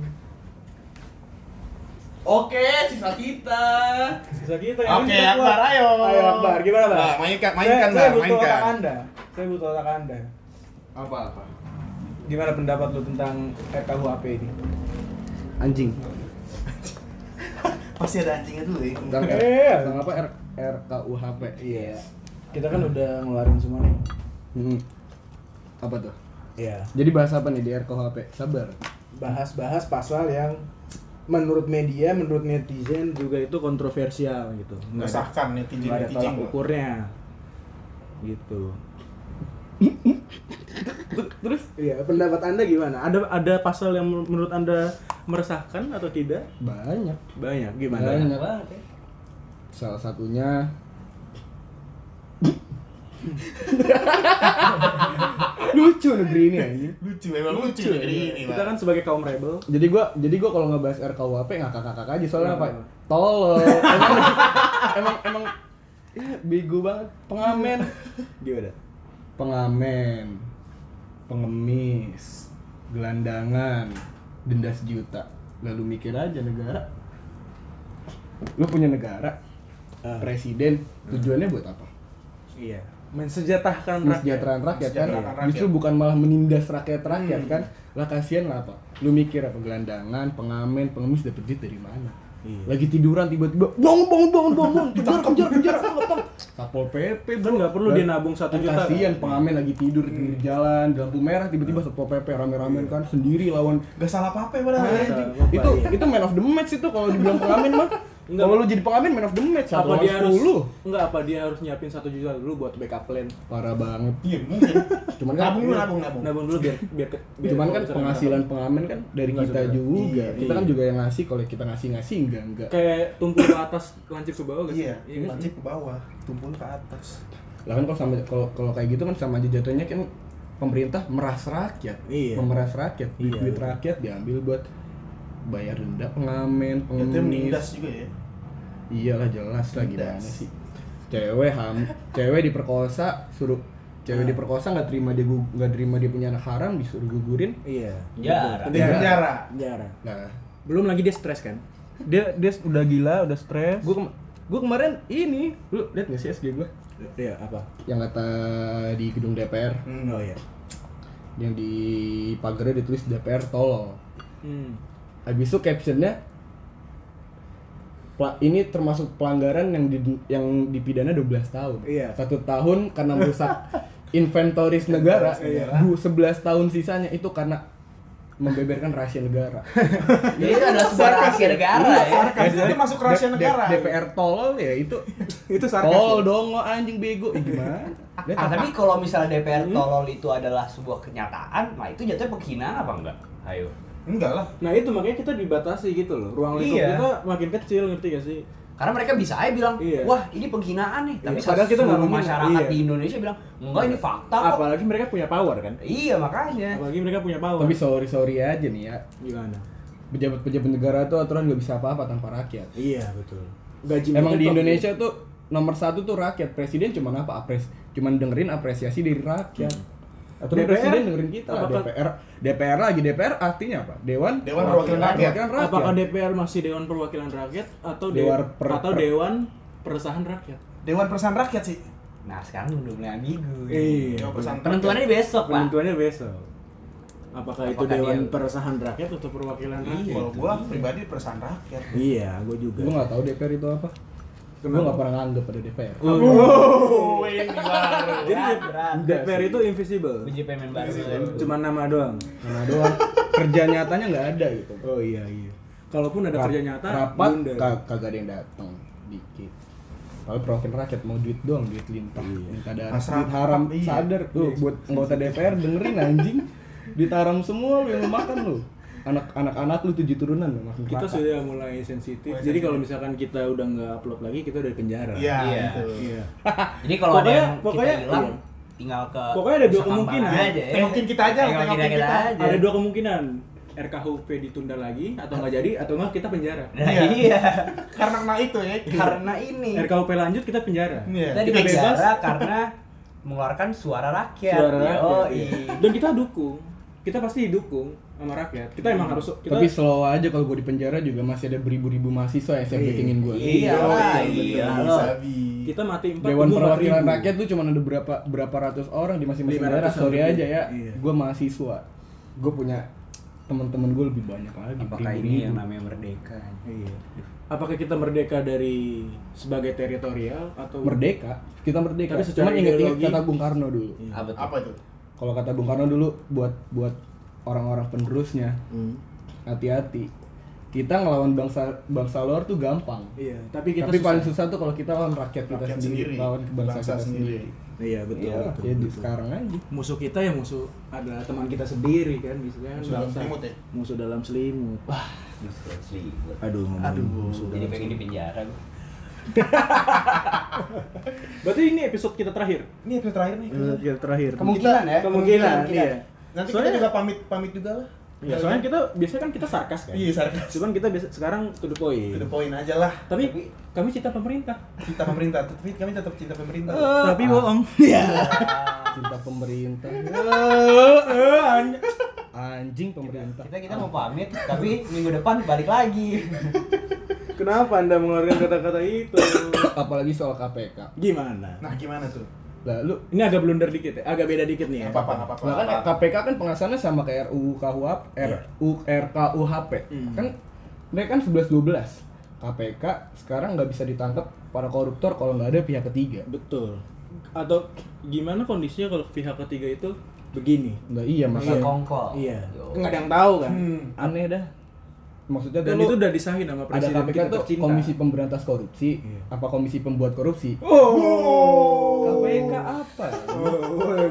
oke sisa kita Bisa kita Oke, kita Akbar, keluar. ayo. Ayo Akbar, gimana Bang? Nah, mainkan, mainkan, saya, saya Bang, butuh mainkan. otak Anda. Saya butuh otak Anda. apa apa Gimana pendapat lu tentang RKUHP ini? anjing pasti ada anjingnya dulu ya Tentang eh, tentang apa R RKUHP? Iya. Kita kan udah ngeluarin semua nih. Hmm. Apa tuh? Iya. Jadi bahas apa nih di RKUHP? Sabar. Bahas-bahas pasal yang menurut media, menurut netizen juga itu kontroversial gitu. Meresahkan netizen nggak ada netizen tolak ukurnya. Gitu. Terus iya pendapat anda gimana? Ada ada pasal yang menurut anda meresahkan atau tidak? Banyak. Banyak gimana? Banyak. Banget ya. Salah satunya lucu negeri ini anjing. Lucu, emang lucu, Lucu, negeri ini, Kita kan sebagai kaum rebel. Jadi gua jadi gua kalau ngebahas RKUHP ngakak-ngakak aja soalnya apa? Tolol. <laughs> Emang emang emang ya, bego banget. Pengamen, Gimana? pengamen, pengemis, gelandangan, denda sejuta. Lalu mikir aja negara. Lu punya negara, Ah. presiden, tujuannya buat apa? Iya. Mensejahterakan rakyat. Kesejahteraan rakyat kan? Mensejahterakan rakyat. Justru bukan malah menindas rakyat-rakyat kan? Lah kasihan lah apa? Lu mikir apa gelandangan, pengamen, pengemis dapet duit dari mana? Iya. Lagi tiduran tiba-tiba bong bong bong bong bong <laughs> kejar kejar kejar tangkap satpol pp Kan nggak perlu dia nabung satu kan juta. kasihan pengamen lagi tidur di pinggir jalan di lampu merah tiba-tiba satpol pp rame-rame kan sendiri lawan Gak salah apa-apa padahal. Itu iya. itu man of the match itu kalau dibilang pengamen mah <laughs> Enggak. kalau lu jadi pengamen man of the match satu apa dia harus sepuluh enggak apa dia harus nyiapin satu juta dulu buat backup plan parah banget Iya, mungkin. cuman kan Nabung dulu, nabung, nabung. nabung dulu biar biar, ke- biar cuman kan penghasilan pengamen kan dari Nggak kita seberapa. juga Iya, kita kan iya. juga yang ngasih kalau kita ngasih ngasih enggak enggak kayak tumpul ke atas lancip ke bawah gitu Iya, kan? lancip ke bawah, tumpul ke atas. lah kan kalau sama kalau kalau kayak gitu kan sama aja jatuhnya kan pemerintah meras rakyat Iya. memeras rakyat duit Iya, duit rakyat diambil buat bayar denda pengamen Itu pengemis. menindas juga ya. iyalah jelas lah gimana sih. Cewek ham cewek diperkosa suruh cewek diperkosa nggak terima dia nggak terima dia punya anak haram disuruh gugurin. Iya. Penjara. Di penjara. penjara nah. Belum lagi dia stres kan? Dia dia udah gila udah stres. Gue kema- gue kemarin ini lu lihat nggak sih SG gue iya apa? Yang kata di gedung DPR Hmm. oh iya. Yang di pagarnya ditulis DPR tolol hmm. Habis itu captionnya "Pla- ini termasuk pelanggaran yang di, yang dipidana 12 tahun Iya. satu tahun karena <laughs> merusak inventoris negara Iya. du 11 tahun sisanya itu karena membeberkan rahasia negara <laughs> Jadi itu adalah sebuah rahasia negara ya. Kan itu masuk rahasia negara. DPR tolol ya itu <laughs> itu sarkas tolol ya? dong oh, anjing bego gimana Lihat, Ah, tapi kalau misalnya DPR tolol itu adalah sebuah kenyataan, nah itu jatuhnya penghinaan apa enggak? Ayo. Enggak lah. nah itu makanya kita dibatasi gitu loh ruang lingkup Iya. kita makin kecil ngerti gak sih Karena mereka bisa aja bilang, Iya. wah ini penghinaan nih. Tapi Iya, padahal kita nggak menghina. masyarakat Iya. di Indonesia bilang, enggak ini fakta kok. apalagi mereka punya power kan Iya makanya. apalagi mereka punya power tapi sorry sorry aja nih ya gimana pejabat-pejabat negara tuh aturan nggak bisa apa-apa tanpa rakyat iya betul gaji Emang di. Indonesia tuh nomor satu tuh rakyat presiden cuman apa apres cuman dengerin apresiasi dari rakyat atau DPR? presiden dengerin kita lah Apakah- DPR DPR lagi DPR artinya apa Dewan Dewan Perwakilan Rakyat. Perwakilan apakah DPR masih Dewan Perwakilan Rakyat atau de- Dewan per- atau per- Dewan Peresahan Rakyat Dewan Persahan Rakyat sih. Nah sekarang udah mulai ambigu. Iya. Persahan Penentuannya besok pak. penentuannya besok apakah, itu Apakah Dewan dia- Peresahan Rakyat atau Perwakilan Iya. Rakyat Kalau gua pribadi Persahan Rakyat. iya gue juga gue nggak tahu DPR itu apa gue nggak pernah nganggap ada DPR Oh, <laughs> ini baru. jadi Berat, berat. DPR itu invisible. BJP main baru. cuma nama doang. Mana doang. Kerja nyatanya nggak ada gitu. Oh iya iya. Kalaupun ada Rap- kerja nyata rapat kagak ada yang datang. Dikit. Kalau perwakilan rakyat mau duit doang duit lintah. Iya. minta duit haram. Iya. sadar. Tuh buat anggota DPR dengerin anjing. Duit haram semua lu yang lu makan lu anak anak anak lu tujuh turunan makan kita neraka. sudah mulai sensitif Mulai jadi kalau misalkan kita udah nggak upload lagi kita udah di penjara Iya, Iya. gitu. iya <laughs> Jadi kalau ada Pokoknya- yang pokoknya- kita hilang, iya. tinggal ke Pokoknya ada dua kemungkinan. aja, ya. Tengokin kita aja, Tengokin tengokin kita kita. aja. ada dua kemungkinan RKUP ditunda lagi atau nggak jadi atau nggak kita penjara Nah, Iya. iya. <laughs> Karena itu ya. Karena ini RKUP lanjut kita penjara Iya. kita kita bebas. karena mengeluarkan suara rakyat. suara rakyat Oh, iya. iya. dan kita dukung kita pasti didukung sama rakyat kita emang harus kita tapi slow aja kalau gue di penjara juga masih ada beribu-ribu mahasiswa yang siap Iya. backingin gue Iya iya, iya. Sabi. kita mati empat Dewan Perwakilan 4.000. Rakyat tuh cuma ada berapa berapa ratus orang di masing-masing 500 daerah. Sorry aja ya, Iya. gue mahasiswa. Gue punya teman-teman gue lebih banyak lagi. Apakah ini yang namanya merdeka? iya apakah kita merdeka dari sebagai teritorial atau merdeka? Kita merdeka. Tapi secara Cuman ideologi- kata Bung Karno dulu. Iya. Apa? Apa itu? Kalau kata Bung Karno dulu buat buat orang-orang penerusnya Hmm. hati-hati. kita ngelawan bangsa bangsa luar tuh gampang. Iya, tapi kita Tapi susah. paling susah tuh kalau kita lawan rakyat kita Rakyat sendiri, sendiri, lawan bangsa, bangsa kita sendiri. sendiri. Iya, betul. Iya, betul, ya di betul. sekarang aja. musuh kita ya musuh adalah teman kita sendiri kan misalnya Musuh dalam selimut ya? musuh dalam selimut wah Selibut. aduh ngomongin Aduh. musuh Jadi pengen di selimut. penjara gua. <laughs> berarti ini episode kita terakhir Ini episode terakhir nih. episode kita terakhir Kemungkinan ya. kemungkinan iya Nanti Soalnya- kita juga pamit pamit juga lah. ya soalnya kita biasanya kan kita sarkas kan Iya, sarkas. cuman kita biasa sekarang to the point To the point aja lah. tapi kami cinta pemerintah Cinta pemerintah, tapi kami tetap cinta pemerintah. tapi bohong <laughs> iya Cinta pemerintah. Anjing pemerintah. Kita kita mau pamit, tapi minggu depan balik lagi. kenapa anda mengeluarkan kata-kata itu <coughs> Apalagi soal KPK. gimana Nah, gimana tuh? Lalu ini agak blunder dikit ya agak beda dikit nih ya Apa apa apa Nah kan KPK kan pengasasannya sama kayak RUU KUHP, RU, RKUHP. Hmm. Kan mereka kan 11 12. KPK sekarang nggak bisa ditangkap para koruptor kalau nggak ada pihak ketiga. betul atau gimana kondisinya kalau pihak ketiga itu begini Nggak iya Masa kongkol. iya nggak ada yang tahu kan Hmm. aneh dah. Maksudnya dan itu udah disahin sama ada presiden KPK kita tuh tercinta komisi pemberantas korupsi, Iya. apa komisi pembuat korupsi? oh KPK apa?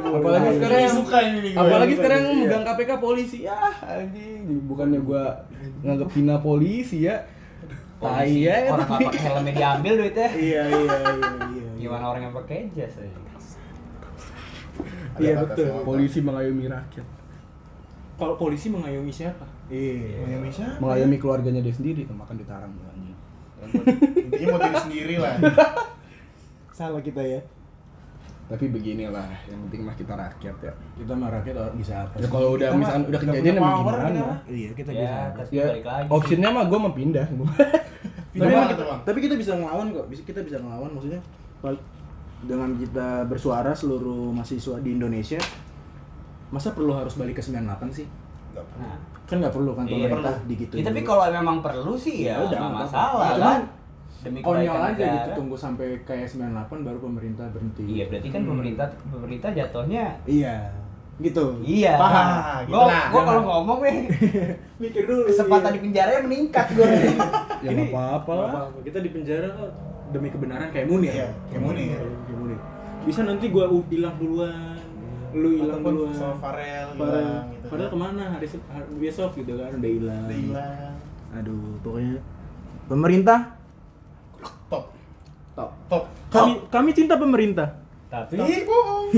apalagi sekarang yang suka ini nih gue. apalagi sekarang yang Iya. megang KPK polisi ya anjing bukannya gua nganggep hina polisi ya tai ya Orang tapi nggak pakai helmnya diambil duitnya. iya iya iya iya Gimana orang yang pakai jas aja? iya Ada betul polisi mengayomi rakyat kalau polisi mengayomi siapa iya. Miami siapa? mengayomi keluarganya dia sendiri tuh makan ditarang tuh anjing. Intinya mau diri sendiri lah. <laughs> salah kita ya. Tapi beginilah yang penting mah kita rakyat ya. Kita mah rakyat oh, bisa apa ya kalau udah misalkan udah kejadian emang gimana? iya kita Ya, bisa ya balik lagi. optionnya mah gue mau pindah. Tapi, kita, Bang. tapi kita bisa ngelawan kok bisa kita bisa ngelawan maksudnya dengan kita bersuara seluruh mahasiswa di Indonesia masa perlu harus balik ke 98 sih Perlu. Nah, kan nggak perlu kan Iya, pemerintah perlu. digitu ya, tapi kalau memang perlu sih ya, Ya udah, nggak masalah kan. Demi konyol aja gitu tunggu sampai kayak 98 baru pemerintah berhenti Iya, berarti kan pemerintah pemerintah jatuhnya iya gitu Iya. Paham, Nah, gitu gua, lah. gua kalau ngomong nih <laughs> mikir dulu kesempatan di penjara meningkat gue. ya nggak apa-apa Nggak lah apa-apa. kita di penjara demi kebenaran kayak Munir Iya, kayak Munir. Kayak Munir. bisa nanti gua hilang duluan lu hilang duluan sama Farel Farel, hilang gitu. Farel ke mana hari hari besok gitu kan udah hilang Udah hilang. aduh pokoknya pemerintah Top. top Top. kami kami cinta pemerintah Tapi Ih, bohong.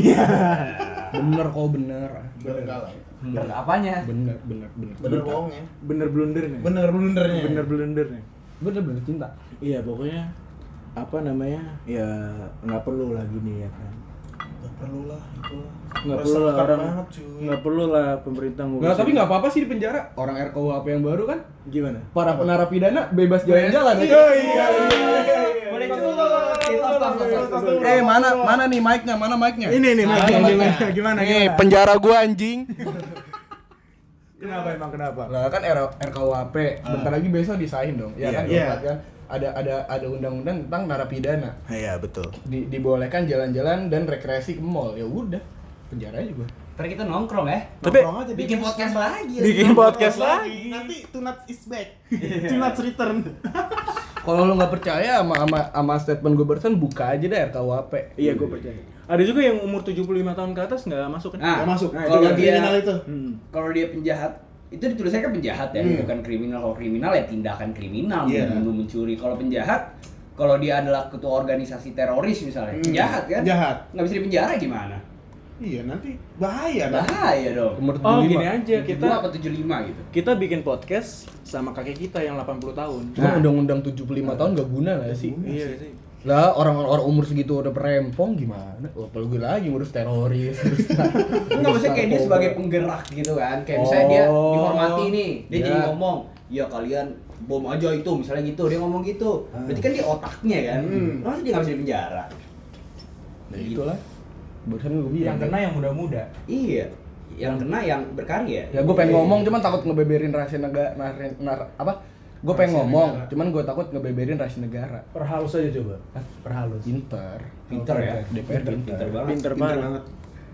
bener kok bener Bener enggak lah. bener apanya? bener bener bener Bener Cinta. bohong ya. bener blunder nih Bener blundernya. bener blunder nih bener bener cinta iya pokoknya apa namanya ya nggak perlu lagi nih ya kan Nggak perlu lah itu. nggak perlu lah orang banget cuy. nggak perlu lah pemerintah ngurusin Nggak, tapi nggak apa-apa sih di penjara. Orang RKUHP yang baru kan gimana para narapidana bebas jalan-jalan iya iya Boleh. Eh mana mana nih mic-nya? Mana mic-nya? ini nih gimana mic-nya? gimana gimana Nih penjara gua anjing. kenapa emang kenapa Lah kan RKUHP bentar lagi besok disahin dong. Ya Iya, kan, iya. Kan ada ada ada undang-undang tentang narapidana. iya betul Di, dibolehkan jalan-jalan dan rekreasi ke mall. Ya udah, penjara aja gua. Ntar kita nongkrong ya. Tapi- Nongkrong aja Bikin podcast lagi. bikin podcast lagi Nanti Tunat is back. Tunat return. <laughs> Kalau lu nggak percaya sama sama sama statement gue barusan buka aja deh RKUHP. iya gue percaya ada juga yang umur 75 tahun ke atas nggak masuk kan Nah, Nggak masuk. Nah, kalau dia kriminal itu. Hmm. kalau dia penjahat itu ditulisnya kan penjahat ya, Hmm. bukan kriminal. Kalau kriminal ya tindakan kriminal, Iya. membunuh, mencuri. Kalau penjahat, kalau dia adalah ketua organisasi teroris misalnya, Hmm. penjahat kan? Jahat. Nggak bisa dipenjara gimana? Iya, nanti bahaya. Bahaya dong. Umur oh 75. gini aja Kita apa 75 gitu? kita bikin podcast sama kakek kita yang 80 tahun Cuma Nah. undang-undang 75 tahun gak guna gak sih? iya sih Lah orang-orang umur segitu udah perempong gimana? Oh, apalagi lagi ngurus teroris. <laughs> Enggak maksudnya kayak dia sebagai penggerak gitu kan. Kayak misalnya dia Oh. dihormati nih, dia Ya. jadi ngomong, "Ya kalian bom aja itu," misalnya gitu. Dia ngomong gitu. Berarti kan dia otaknya kan. Hmm. Masa dia nggak bisa dipenjara? Nah, itulah. Barusan gue bilang. yang kena yang muda-muda Iya. Yang kena yang berkarya. Ya gue pengen ngomong cuman takut ngebeberin rahasia negara nar, nar, apa? Gue pengen ngomong, negara. cuman gue takut ngebeberin rahasia negara. perhalus aja coba perhalus Pinter. Pinter ya. DPR pinter. Pinter banget. pinter banget.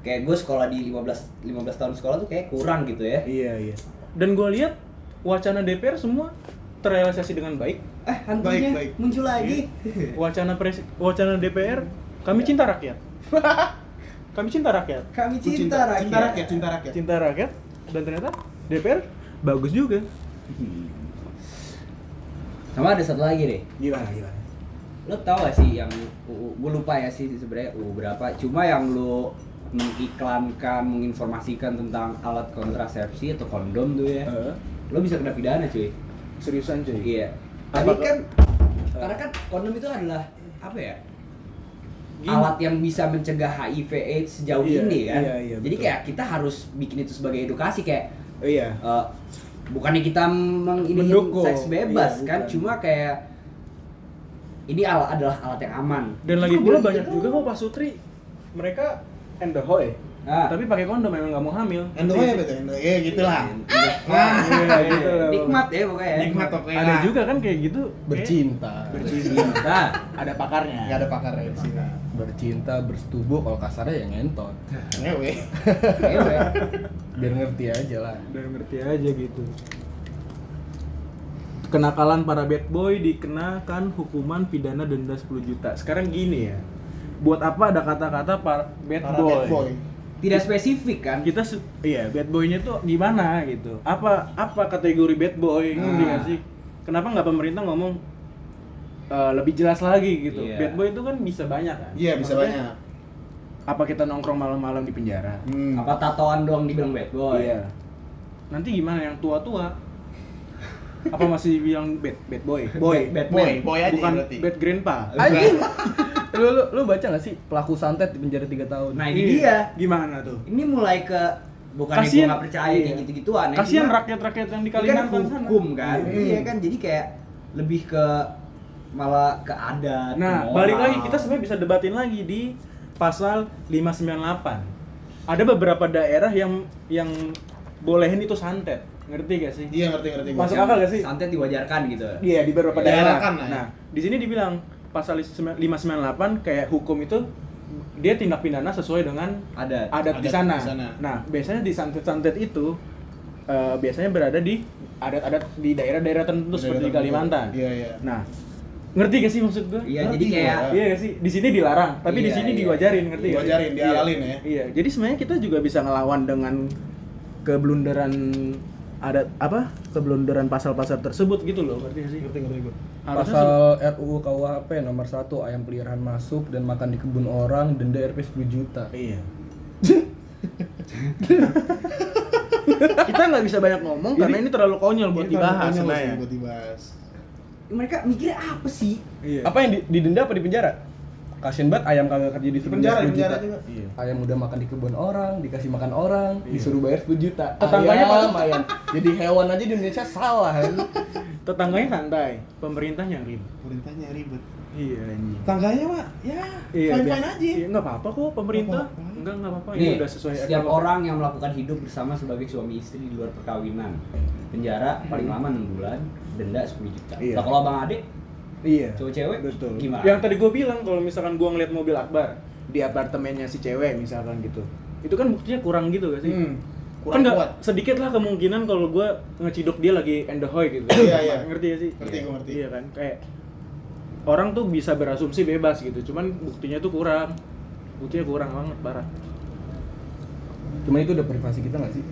Kayak gue sekolah di 15 15 tahun sekolah tuh kayak kurang gitu ya. iya iya dan gue lihat wacana DPR semua terrealisasi dengan baik. Eh, hantunya Baik, baik. muncul lagi. Wacana pres wacana DPR, <laughs> kami cinta rakyat. kami cinta rakyat. Kami Cinta, cinta, rakyat. cinta rakyat, cinta rakyat. Cinta rakyat dan ternyata DPR bagus juga. Sama ada satu lagi deh. Gimana, gimana? Lo tau gak sih yang gue lupa ya sih sebenarnya UU berapa. Cuma yang lo mengiklankan, menginformasikan tentang alat kontrasepsi atau kondom tuh ya. Eh, Lo bisa kena pidana cuy. seriusan cuy. Iya. Tapi kan karena kan kondom itu adalah apa ya? Gini. alat yang bisa mencegah HIV AIDS sejauh Iya, ini kan. iya, iya, Jadi betul. kayak kita harus bikin itu sebagai edukasi kayak Oh, iya. eh, bukannya kita menginiin seks bebas Iya, kan, bukan. cuma kayak ini alat adalah alat yang aman. Dan lagi pula banyak juga kok Pak Sutri mereka endohoy. Ah. Tapi pakai kondom memang nggak mau hamil. Endo ya betul, endo. Ya gitulah. Iya, gitu lah. nikmat ya pokoknya. Nikmat pokoknya. Ada juga kan kayak gitu. Bercinta. Bercinta. Ada pakarnya. Enggak ada pakarnya di sini. Bercinta, bersetubuh kalau kasarnya ya ngentot. Ngewe. Ngewe. Biar ngerti aja lah. Biar ngerti aja gitu. Kenakalan para bad boy dikenakan hukuman pidana denda 10 juta. Sekarang gini ya. Buat apa ada kata-kata para bad Para boy? bad boy. Tidak spesifik kan? Kita iya bad boynya tuh gimana gitu. Apa apa kategori bad boy? Ngerti Ah. nggak sih? Kenapa nggak pemerintah ngomong eh, lebih jelas lagi gitu? Iya. Bad boy itu kan bisa banyak kan. Iya, bisa Maksudnya, banyak. Apa kita nongkrong malam-malam di penjara? Hmm. Apa tatoan doang dibilang bad boy? Iya. Nanti gimana yang tua-tua? Apa masih bilang bad bad boy? Boy, Bad Boy, boy aja bukan berarti. bad grandpa. Anjing. lu, lu, lu baca gak sih pelaku santet di penjara 3 tahun? Nah, ini Iya. dia. Gimana tuh? Ini mulai ke bukan gue Kasian- nggak percaya iya. kayak gitu-gituan. Kasihan rakyat-rakyat yang di kan Kalimantan sana. hukum kan Iya. iya kan jadi kayak lebih ke malah ke adat Nah, ke balik moral. lagi kita sebenarnya bisa debatin lagi di pasal 598. Ada beberapa daerah yang yang bolehin itu santet. Ngerti gak sih? Iya, ngerti ngerti. Masuk akal gak sih? santet diwajarkan gitu Iya, di beberapa Ya, daerah. kan ya. Nah, di sini dibilang pasal 598 kayak hukum itu dia tindak pidana sesuai dengan adat adat, di, Adat sana. di sana. Nah, biasanya di santet-santet itu eh, biasanya berada di adat-adat di daerah-daerah tertentu Daerah seperti di. Kalimantan. Iya, iya. Nah, ngerti gak sih maksud gue? iya Ngerti jadi kayak Iya gak sih? Di sini dilarang, tapi di Iya, sini iya. diwajarin, ngerti gak? Diwajarin, dihalalin Iya. ya. Iya, jadi sebenarnya kita juga bisa ngelawan dengan keblunderan adat apa? Keblunderan pasal-pasal tersebut gitu loh, ngerti gak sih? Ngerti ngerti gua. Harusnya Pasal RUU KUHP nomor 1 ayam peliharaan masuk dan makan di kebun orang denda Rp 10 juta. Iya. <laughs> kita nggak bisa banyak ngomong karena ini terlalu konyol buat Ini dibahas konyol buat dibahas. Mereka mikirnya apa sih Iya. Apa yang di- didenda apa di penjara? Kasian banget ayam kagak kerja disuruh penjara, bayar di 10 penjara juta. juga. Iya. Ayam udah makan di kebun orang, dikasih makan orang, Iya. disuruh bayar 10 juta. Tetangganya ayam, ayam. Jadi hewan aja di Indonesia salah kan. Tetangganya santai, pemerintahnya ribet. Pemerintahnya ribet. Iya anjing. Tangganya, Pak, ya Iya, fine fine aja. Iya, nggak apa-apa kok pemerintah. Nggak apa-apa. Enggak, enggak apa-apa. Ini nih udah sesuai setiap ekonomi. orang yang melakukan hidup bersama sebagai suami istri di luar perkawinan penjara paling lama 6 bulan denda 10 juta Iya. nah kalau abang adik Iya. cewek-cewek Betul. gimana Yang tadi gue bilang kalau misalkan gue ngeliat mobil Akbar di apartemennya si cewek misalkan gitu. Itu kan buktinya kurang gitu gak sih? Hmm. kan Kurang nggak kuat. sedikit lah kemungkinan kalau gue ngeciduk dia lagi endohoy gitu. Iya, iya. Ngerti gak sih? Ngerti, Iya. gua ngerti. Iya kan? Kayak orang tuh bisa berasumsi bebas gitu, cuman buktinya tuh kurang. Buktinya kurang banget parah. Cuma itu udah privasi kita nggak sih?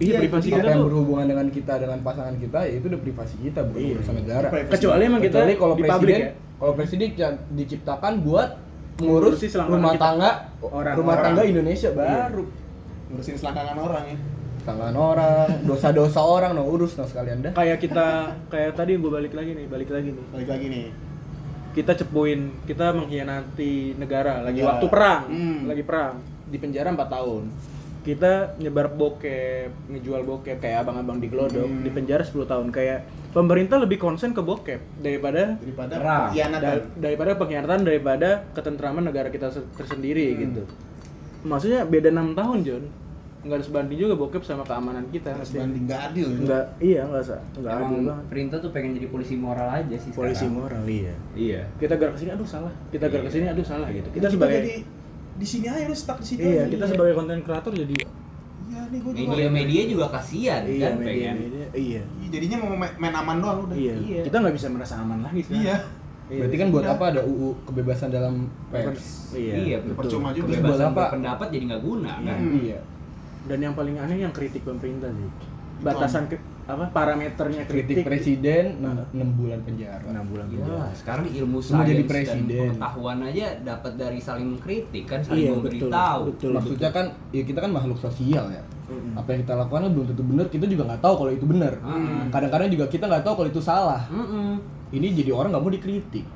Iya, Iya, privasi Apa kita yang tuh. berhubungan dengan kita dengan pasangan kita ya itu udah privasi kita bukan Iya. urusan negara. Privasi. Kecuali emang kita Kecuali kalau di presiden, ya. kalau presiden yang diciptakan buat selangkangan rumah kita. tangga Orang- rumah orang. tangga Indonesia Iya. baru Ngurusin selangkangan orang ya. tangan orang dosa-dosa orang no urus no sekalian dah Kayak kita kayak tadi gue balik lagi nih, balik lagi nih. Balik lagi nih. Kita cepuin kita mengkhianati negara lagi Ya. waktu perang Hmm. lagi perang di penjara 4 tahun kita nyebar bokep ngejual bokep kayak abang-abang di Glodok Hmm. di penjara 10 tahun kayak pemerintah lebih konsen ke bokep daripada Daripada Perang. pengkhianatan. da- daripada pengkhianatan daripada ketentraman negara kita se- tersendiri Hmm. gitu maksudnya beda enam tahun John nggak ada sebanding juga bokep sama keamanan kita Nggak sebanding nggak adil. ya. nggak iya nggak sa nggak adil banget perintah tuh pengen jadi polisi moral aja sih polisi sekarang. moral iya iya kita gerak ke sini aduh salah kita gerak ke Iya. sini aduh salah gitu kita Kita sebagai jadi di sini aja lu stuck di situ. iya kita sebagai konten kreator jadi Iya nih gue juga. Media-media juga kasihan iya kan media, pengen. media iya Iya, Jadinya mau main, aman doang udah. iya Iya. kita nggak bisa merasa aman lagi sekarang Iya. Berarti kan buat apa ada UU kebebasan dalam pers? iya, Iya, betul. Percuma juga. Buat Kebebasan apa? berpendapat jadi nggak guna kan. Hmm. Iya. Dan yang paling aneh yang kritik pemerintah sih batasan ke, apa parameternya Kritik kritik, presiden 6 bulan penjara. enam bulan Iya, penjara. sekarang ilmu Semua jadi sains presiden. dan pengetahuan aja dapat dari saling mengkritik kan, saling Iya, memberitahu. betul, betul. Maksudnya kan ya kita kan makhluk sosial ya. Apa yang kita lakukan kan belum tentu benar, kita juga nggak tahu kalau itu benar. Kadang-kadang juga kita nggak tahu kalau itu salah. Mm-mm. Ini jadi orang nggak mau dikritik.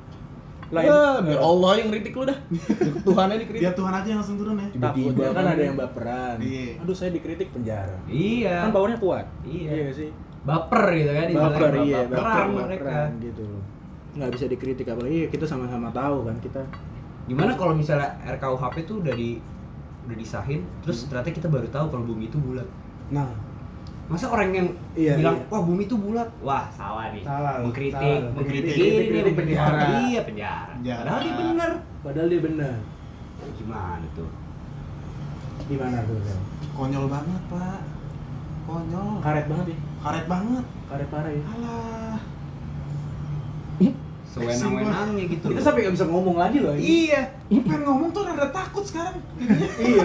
Lain- ya, biar Allah yang kritik lu dah. Biar Tuhannya dikritik. Biar Tuhan aja yang langsung turun ya. Tiba-tiba kan ada yang baperan Iya. aduh saya dikritik penjara Iya. kan powernya kuat Iya. nggak sih Baper gitu kan baper iya Baperan baper mereka. baperan gitu loh nggak bisa dikritik apalagi ya kita sama-sama tahu kan kita Gimana kalau misalnya RKUHP tuh udah di udah disahin, terus ternyata kita baru tahu kalau bumi itu bulat. nah Masa orang yang Iya, bilang, iya. wah bumi itu bulat, wah salah nih. Salah, mengkritik, salah. mengkritik ini penjara. Iya penjara. Penjara. Padahal dia bener. padahal dia benar Gimana tuh? gimana tuh? Konyol banget, Pak. Konyol. karet banget ya Karet banget. karet parah ya Alah. Sewenang-wenangnya gitu. kita sampai nggak bisa ngomong lagi loh ini. Iya. Pengen ngomong tuh rada takut sekarang. Iya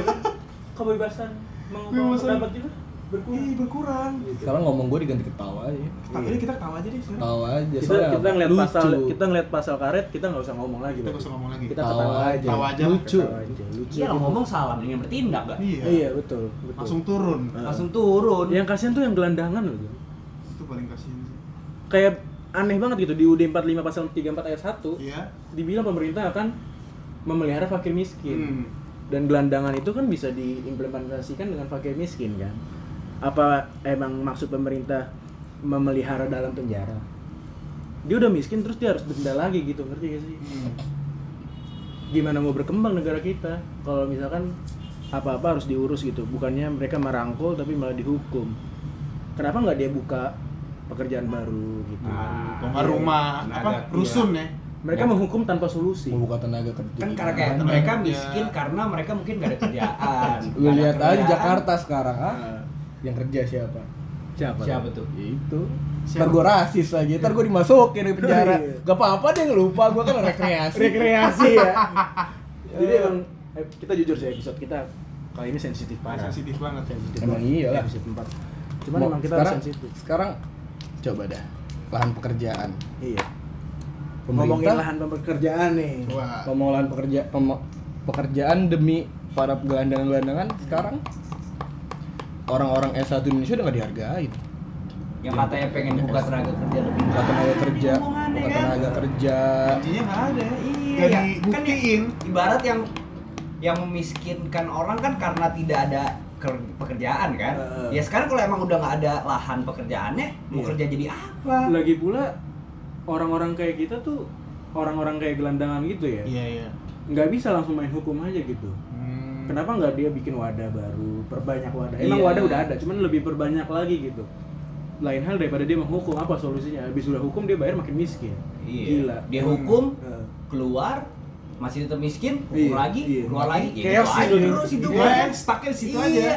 kebebasan Kebebasan. pendapat juga berkurang Ih, berkurang. Sekarang ngomong gue diganti ketawa aja. Tapi ini kita ketawa aja deh sekarang. Ketawa aja. kita soalnya kita ngeliat lucu. pasal kita ngeliat pasal karet kita nggak usah ngomong lagi Kita berarti. gak usah ngomong lagi. kita Ketawa ketawa aja. Ketawa aja. Lucu. Ketawa aja, lucu Iya, ngomong salah dengan bertindak gak? Iya. iya betul betul Langsung turun. Ah. Langsung turun. yang kasihan tuh yang gelandangan loh. Itu paling kasihan sih. kayak aneh banget gitu di UUD 45 pasal 34 ayat 1 Iya. dibilang pemerintah akan memelihara fakir miskin Hmm. dan gelandangan itu kan bisa diimplementasikan dengan fakir miskin kan apa emang maksud pemerintah memelihara dalam penjara dia udah miskin terus dia harus denda lagi gitu ngerti gak sih Hmm. gimana mau berkembang negara kita kalau misalkan apa-apa harus diurus gitu bukannya mereka merangkul tapi malah dihukum kenapa nggak dia buka pekerjaan baru gitu Nah, Bongkar rumah, Tenaga, apa? iya. Rusun ya. mereka menghukum tanpa solusi Membuka tenaga kerja. Kan karena kayak mereka miskin karena mereka mungkin gak ada kerjaan. Lu ada lihat aja. Jakarta sekarang, ah. Nah, Yang kerja siapa? siapa Siapa tuh? Ya itu. Siapa? Ntar gue rasis lagi, ntar gue dimasukin di penjara Iya. Gak apa-apa deh lupa, gue kan rekreasi rekreasi ya <laughs> jadi emang eh, kita jujur sih episode kita kali ini sensitif parah Sensitif banget. sensitif Emang banget. iya lah. episode 4 cuman Mau- emang kita sekarang, harus sensitif Sekarang, coba dah Lahan pekerjaan iya Pemerintah- ngomongin lahan pekerjaan nih Wah. Ngomong lahan pekerja, pem- pekerjaan demi para gelandangan-gelandangan Sekarang Orang-orang S1 Indonesia udah gak dihargain Yang katanya pengen buka tenaga kerja lebih Buka tenaga kerja, buka kan. tenaga kerja Gajinya nggak ada. Iya, Gak ya. dibuktiin. Ibarat yang yang memiskinkan orang kan karena tidak ada ker- pekerjaan kan. Heeh. Ya sekarang kalau emang udah nggak ada lahan pekerjaannya, mau Iya. kerja jadi apa? lagi pula orang-orang kayak kita tuh orang-orang kayak gelandangan gitu ya Iya iya. nggak bisa langsung main hukum aja gitu. Kenapa nggak dia bikin wadah baru perbanyak wadah emang Iya. wadah udah ada cuman lebih perbanyak lagi gitu lain hal daripada dia menghukum apa solusinya habis udah hukum dia bayar makin miskin Iya. gila Dia hukum, Heeh. keluar, masih tetap miskin, hukum Iya, lagi, iya. keluar lagi. Ya Chaos gitu aja Indonesia. terus hidup Iya, kan. stucknya di situ Iya. aja.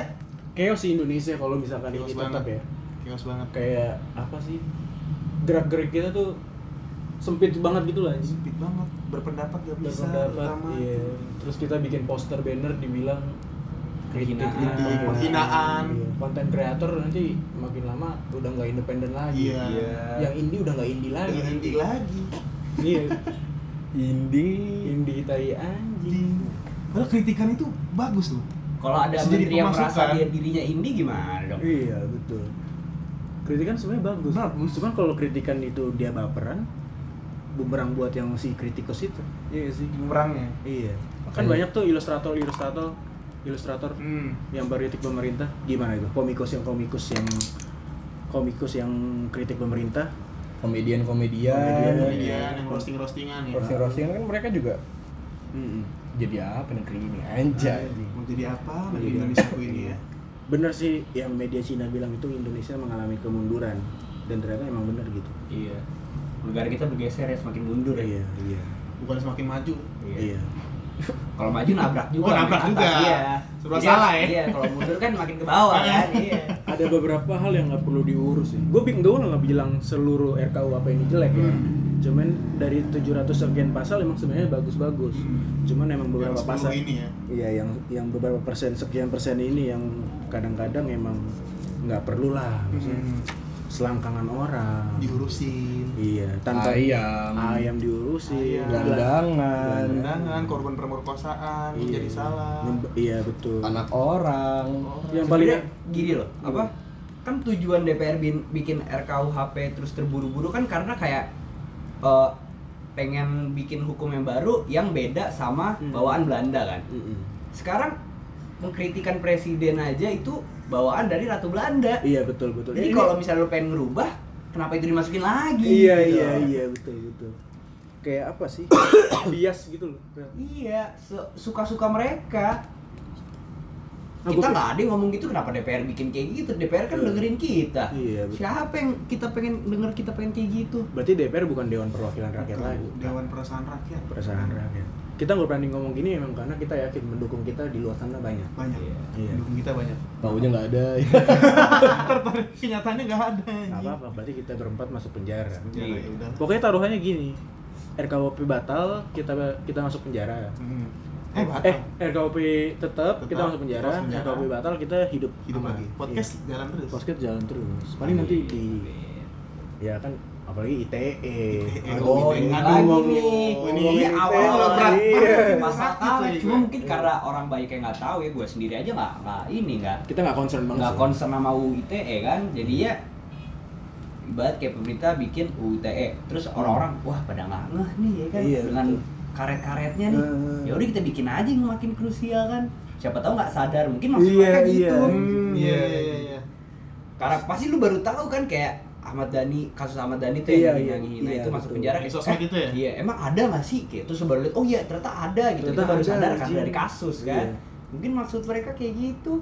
chaos sih Indonesia kalau misalkan Chaos ini banget. tetap ya Chaos banget. kayak apa sih gerak-gerik kita tuh sempit banget gitu lah Sempit banget. Berpendapat gak bisa. berpendapat iya terus kita bikin poster banner dibilang kritik Penghinaan. kritik, Penghinaan. Iya. konten kreator nanti makin lama udah nggak independen lagi Iya. yang indie udah nggak indie lagi Dengan indie lagi. iya Indie indie tai anjing Padahal kritikan itu bagus loh. Kalau ada Bisa jadi menteri yang merasa dia dirinya indie gimana dong? iya betul kritikan sebenarnya bagus Bagus. cuman kalau kritikan itu dia baperan bumerang buat yang si kritikus itu. Iya sih Bumerangnya. iya. Kan banyak tuh ilustrator ilustrator ilustrator Hmm. yang berkritik pemerintah. Gimana itu? Komikus yang komikus yang komikus yang kritik pemerintah? Komedian-komedian. Komedian yang roasting-roastingan ya. Roasting-roastingan kan mereka juga Mm-mm. jadi apa negeri ini? Anjay. Mau jadi apa? Jadi negeri Indonesia ini ya? bener sih yang media Cina bilang itu Indonesia mengalami kemunduran. Dan ternyata emang bener gitu. Iya. Negara kita bergeser ya semakin mundur ya. iya iya Bukan semakin maju. iya <laughs> Kalau maju nabrak juga. Oh, nabrak juga. atas, Iya. Serba Jadi, salah ya. Iya, kalau mundur kan makin ke bawah <laughs> kan. Iya. ada beberapa hal yang nggak perlu diurus sih. Gue bingung gue nggak bilang seluruh RKUHP ini jelek ya. Cuman dari 700 sekian pasal emang sebenarnya bagus-bagus. Cuman emang beberapa Yang 10 pasal ini ya. Iya, yang yang beberapa persen sekian persen ini yang kadang-kadang emang nggak perlu lah. Maksudnya Hmm. Selangkangan orang. diurusin Iya, tanpa Ayam. ayam diurusin. Ayam. Gelandangan. Gelandangan, korban pemerkosaan, Iya. jadi salah. Iya betul. Anak orang. Yang paling Sebenarnya gini loh, apa? Kan tujuan DPR bin- bikin RKUHP terus terburu-buru kan karena kayak eh, pengen bikin hukum yang baru yang beda sama Hmm. bawaan Belanda kan. Mm-mm. Sekarang mengkritikan presiden aja itu bawaan dari Ratu Belanda. Iya betul betul. Jadi Ini- kalau misalnya lo pengen ngerubah, kenapa itu dimasukin lagi? Iya gitu iya iya betul betul. Kayak apa sih? <coughs> Bias gitu loh. Iya, suka-suka mereka. Nah, kita nggak ada yang ngomong gitu, kenapa DPR bikin kayak gitu? DPR kan Iya. dengerin kita. Iya, betul. Siapa yang kita pengen denger kita pengen kayak gitu? Berarti DPR bukan Dewan Perwakilan Rakyat Bukan, lagi. Dewan Perasaan Rakyat. Perasaan rakyat. Kita nggak berani ngomong gini emang karena kita yakin mendukung kita di luar sana banyak. Banyak. Iya. Dukung kita banyak. Taunya nggak ada. <laughs> Kenyataannya nggak ada. Nggak anjing. apa-apa, berarti kita berempat masuk penjara. Ya, ya udah. Pokoknya taruhannya gini. RKUP batal, kita kita masuk penjara. Hmm. Eh, batal. Eh, RKUP tetap, kita masuk penjara. masuk penjara. RKUP batal, kita hidup hidup aman. lagi. Podcast Iya. jalan terus. Podcast jalan terus. Paling nanti di ya kan apalagi ITE. Oh, ini ini lagi ngomong- nih. Ini ITE awal berat Iya. masalah Berat gitu ya, Cuma gue. mungkin karena orang banyak yang nggak tahu ya, gue sendiri aja nggak nggak ini nggak Kita nggak concern banget. nggak concern sama UU ITE kan. Jadi ya ibarat kayak pemerintah bikin UU ITE, terus orang-orang wah pada nggak ngeh nih ya kan Iya, dengan karet-karetnya nih. Hmm. Ya udah kita bikin aja yang makin krusial kan. Siapa tahu nggak sadar, mungkin maksud Iya, mereka iya. gitu. Hmm, iya iya iya. Karena pasti lu baru tahu kan kayak Ahmad Dhani, kasus Ahmad Dhani tuh Iya, yang iya, ngehina iya, itu masuk betul. penjara Di kayak, sosmed itu ya? Iya, emang ada nggak sih? Kayak terus baru lihat, oh iya ternyata ada gitu. Ternyata Kita baru ada, sadar kan dari kasus kan. Iya. Mungkin maksud mereka kayak gitu.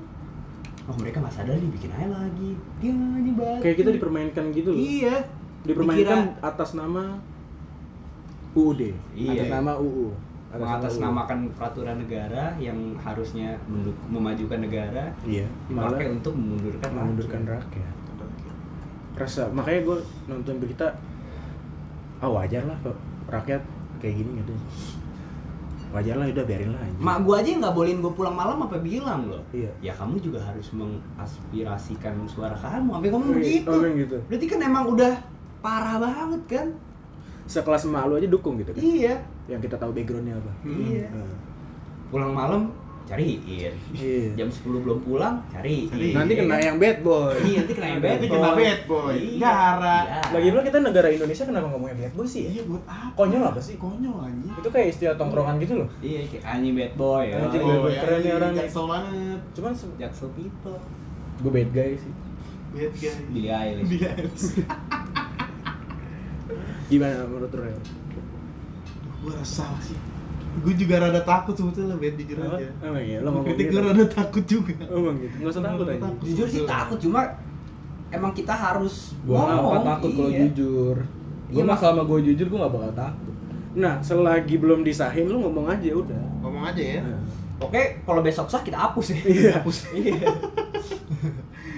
Oh mereka nggak sadar nih bikin aja lagi. Dia ini bagus. Kayak kita dipermainkan gitu loh. Iya. Dipermainkan Dikira atas nama UUD. Iya. Atas nama UU. Atas nama mengatasnamakan peraturan negara yang harusnya memajukan negara. Iya. Malah dipakai untuk memundurkan mengundurkan rakyat. Rasa makanya gue nonton berita ah wajar lah rakyat kayak gini gitu. Wajar lah udah biarin lah anjing. Mak gua aja nggak bolehin gua pulang malam apa bilang loh. Iya. Ya kamu juga harus mengaspirasikan suara kamu. Sampai ngomong Oh, iya. Oh, emang gitu. Berarti kan emang udah parah banget kan? Sekelas emak lu aja dukung gitu kan. Iya. Yang kita tahu backgroundnya apa. Iya. Nah. Pulang malam cariin. Iya. Jam 10 belum pulang cariin. Cariin. Nanti kena yang bad boy. Iya, nanti kena yang bad boy. kena bad boy. Iya. Gara. Iya. Lagi pula kita negara Indonesia kenapa ngomongnya bad boy sih ya? Iya buat apa? Konyol apa sih? Konyol anjing. Itu kayak istilah tongkrongan gitu loh. Iya, kayak anjing bad boy. ya. Anjing Oh, bad boy. ya, Keren nih orang. Jaksel banget. Cuman se- Jaksel people. Gue bad guy sih. Bad guy. Billie Eilish. Gimana menurut Rel? Gue rasa sih. Gue juga rada takut sebetulnya bad jujur Apa? aja. Emang iya, lo Kritik gitu. gue rada takut juga. Emang gitu. Enggak usah takut aja. Jujur sih takut cuma emang kita harus Gue ngomong. apa takut kalau iya. jujur. Iya, Gue mah Mas. selama gue jujur gue gak bakal takut. Nah, selagi belum disahin lu ngomong aja udah. Ngomong aja ya. Oke, kalau besok sah kita hapus ya. Iya. <laughs> hapus. Iya.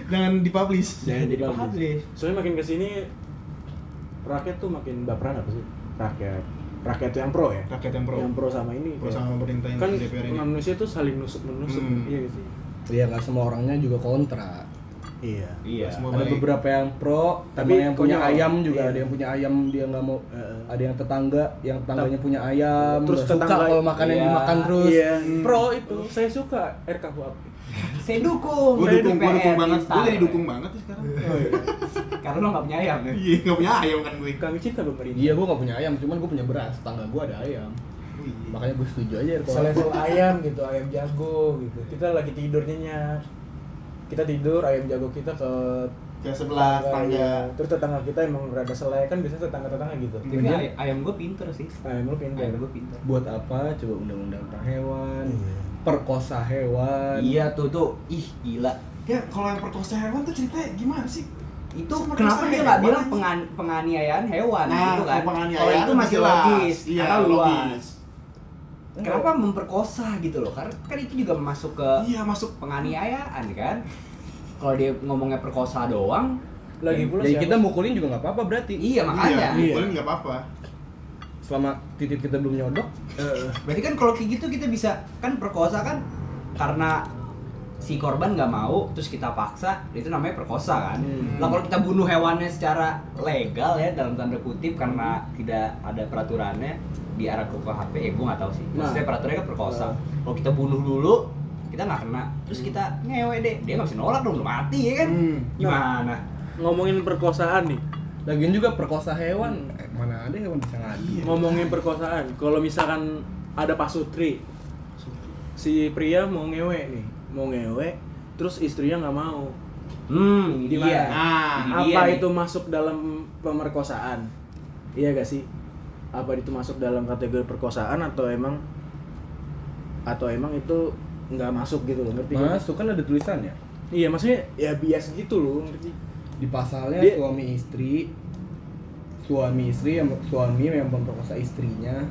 Jangan dipublish. Jangan dipublish. publish. Soalnya makin ke sini rakyat tuh makin baperan apa sih? Rakyat rakyat yang pro ya. Rakyat yang pro. Yang pro sama ini. Pro sama pemerintah ini kan DPR ini. manusia tuh saling nusuk menusuk. Hmm. Iya sih? Iya nggak semua orangnya juga kontra. Iya. Iya. Semua ada baik. beberapa yang pro, Tapi tapi yang punya ayam juga Iya. ada yang punya ayam dia nggak mau. Heeh. Ada yang tetangga, yang tetangganya punya ayam. Terus suka tetangga- kalau makan yang Iya. dimakan terus. Iya. Pro itu. Saya suka RKUHP. Saya dukung. Gue Saya dukung, gue dukung banget. Gue jadi dukung banget sih sekarang. Oh, iya. Karena lo nggak punya ayam ya. <laughs> Iya, gak punya ayam kan gue. Kami cinta pemerintah. Iya gue nggak punya ayam, cuman gue punya beras. Tetangga gue ada ayam. Makanya gue setuju aja kalau selevel ayam gitu ayam jago gitu kita lagi tidur nyenyak kita tidur ayam jago kita ke Ya sebelah tetangga, tangga. iya. terus tetangga kita emang rada selai kan biasanya tetangga tetangga gitu Tapi ayam gue pinter sih. ayam lu pintar Ayam gue pinter. buat apa coba undang-undang per hewan, Iya. Perkosa hewan. Iya tuh tuh. Ih gila. Ya kalau yang perkosa hewan tuh ceritanya gimana sih? Itu Sama kenapa dia nggak hewan bilang pengan penganiayaan hewan Nah, gitu kan? penganiayaan Kalau itu masih jelas. logis. Iya, karena luas. kenapa memperkosa gitu loh? Karena kan itu juga masuk ke Iya masuk. penganiayaan kan. Kalau dia ngomongnya perkosa doang, Lagi pula Jadi kita mukulin juga nggak apa-apa berarti. iya makanya. Iya, boleh nggak apa-apa. Selama titik kita belum nyodok, Berarti kan kalau kayak gitu kita bisa kan perkosa kan karena si korban nggak mau terus kita paksa itu namanya perkosa kan. Hmm. Lah kalau kita bunuh hewannya secara legal ya dalam tanda kutip karena tidak ada peraturannya di arah KUHP ya gue nggak tahu sih. Maksudnya Nah. peraturannya kan perkosa. Nah. Kalau kita bunuh dulu kita nggak kena terus kita ngewe deh dia nggak bisa nolak dong udah mati ya kan Hmm. gimana ngomongin perkosaan nih lagian juga perkosa hewan. Mana ada hewan bisa ngadu? Iya. ngomongin perkosaan kalau misalkan ada pasutri si pria mau ngewe nih mau ngewe terus istrinya nggak mau hmm ini Gimana? dia Nah, Ini apa nih. itu masuk dalam pemerkosaan iya gak sih apa itu masuk dalam kategori perkosaan atau emang atau emang itu nggak masuk gitu loh ngerti? Masuk kan ada tulisannya. iya maksudnya ya bias gitu loh ngerti Di pasalnya Dia- suami istri suami istri yang suami yang memperkosa istrinya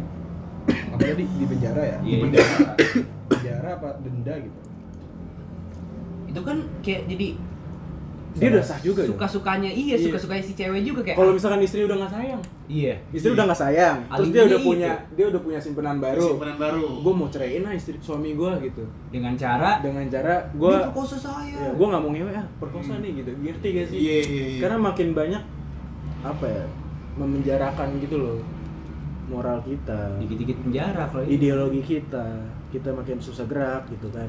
<coughs> apa tadi di penjara ya? Iya, Di iya. penjara. <coughs> penjara apa denda gitu. itu kan kayak jadi dia udah sah juga dong. suka sukanya iya Iya. suka sukanya si cewek juga kayak kalau misalkan istri udah nggak sayang iya istri udah nggak sayang terus Alibi dia udah itu. punya dia udah punya simpenan baru Simpenan baru. gue mau ceraiin lah istri suami gue gitu dengan cara dengan cara gue perkosa saya ya, gue nggak mau ngewe ah perkosa nih gitu ngerti gak sih Iya, iya, iya. karena makin banyak apa ya memenjarakan gitu loh. Moral kita. Dikit-dikit penjara kalau itu. Ideologi kita. Kita makin susah gerak gitu kan.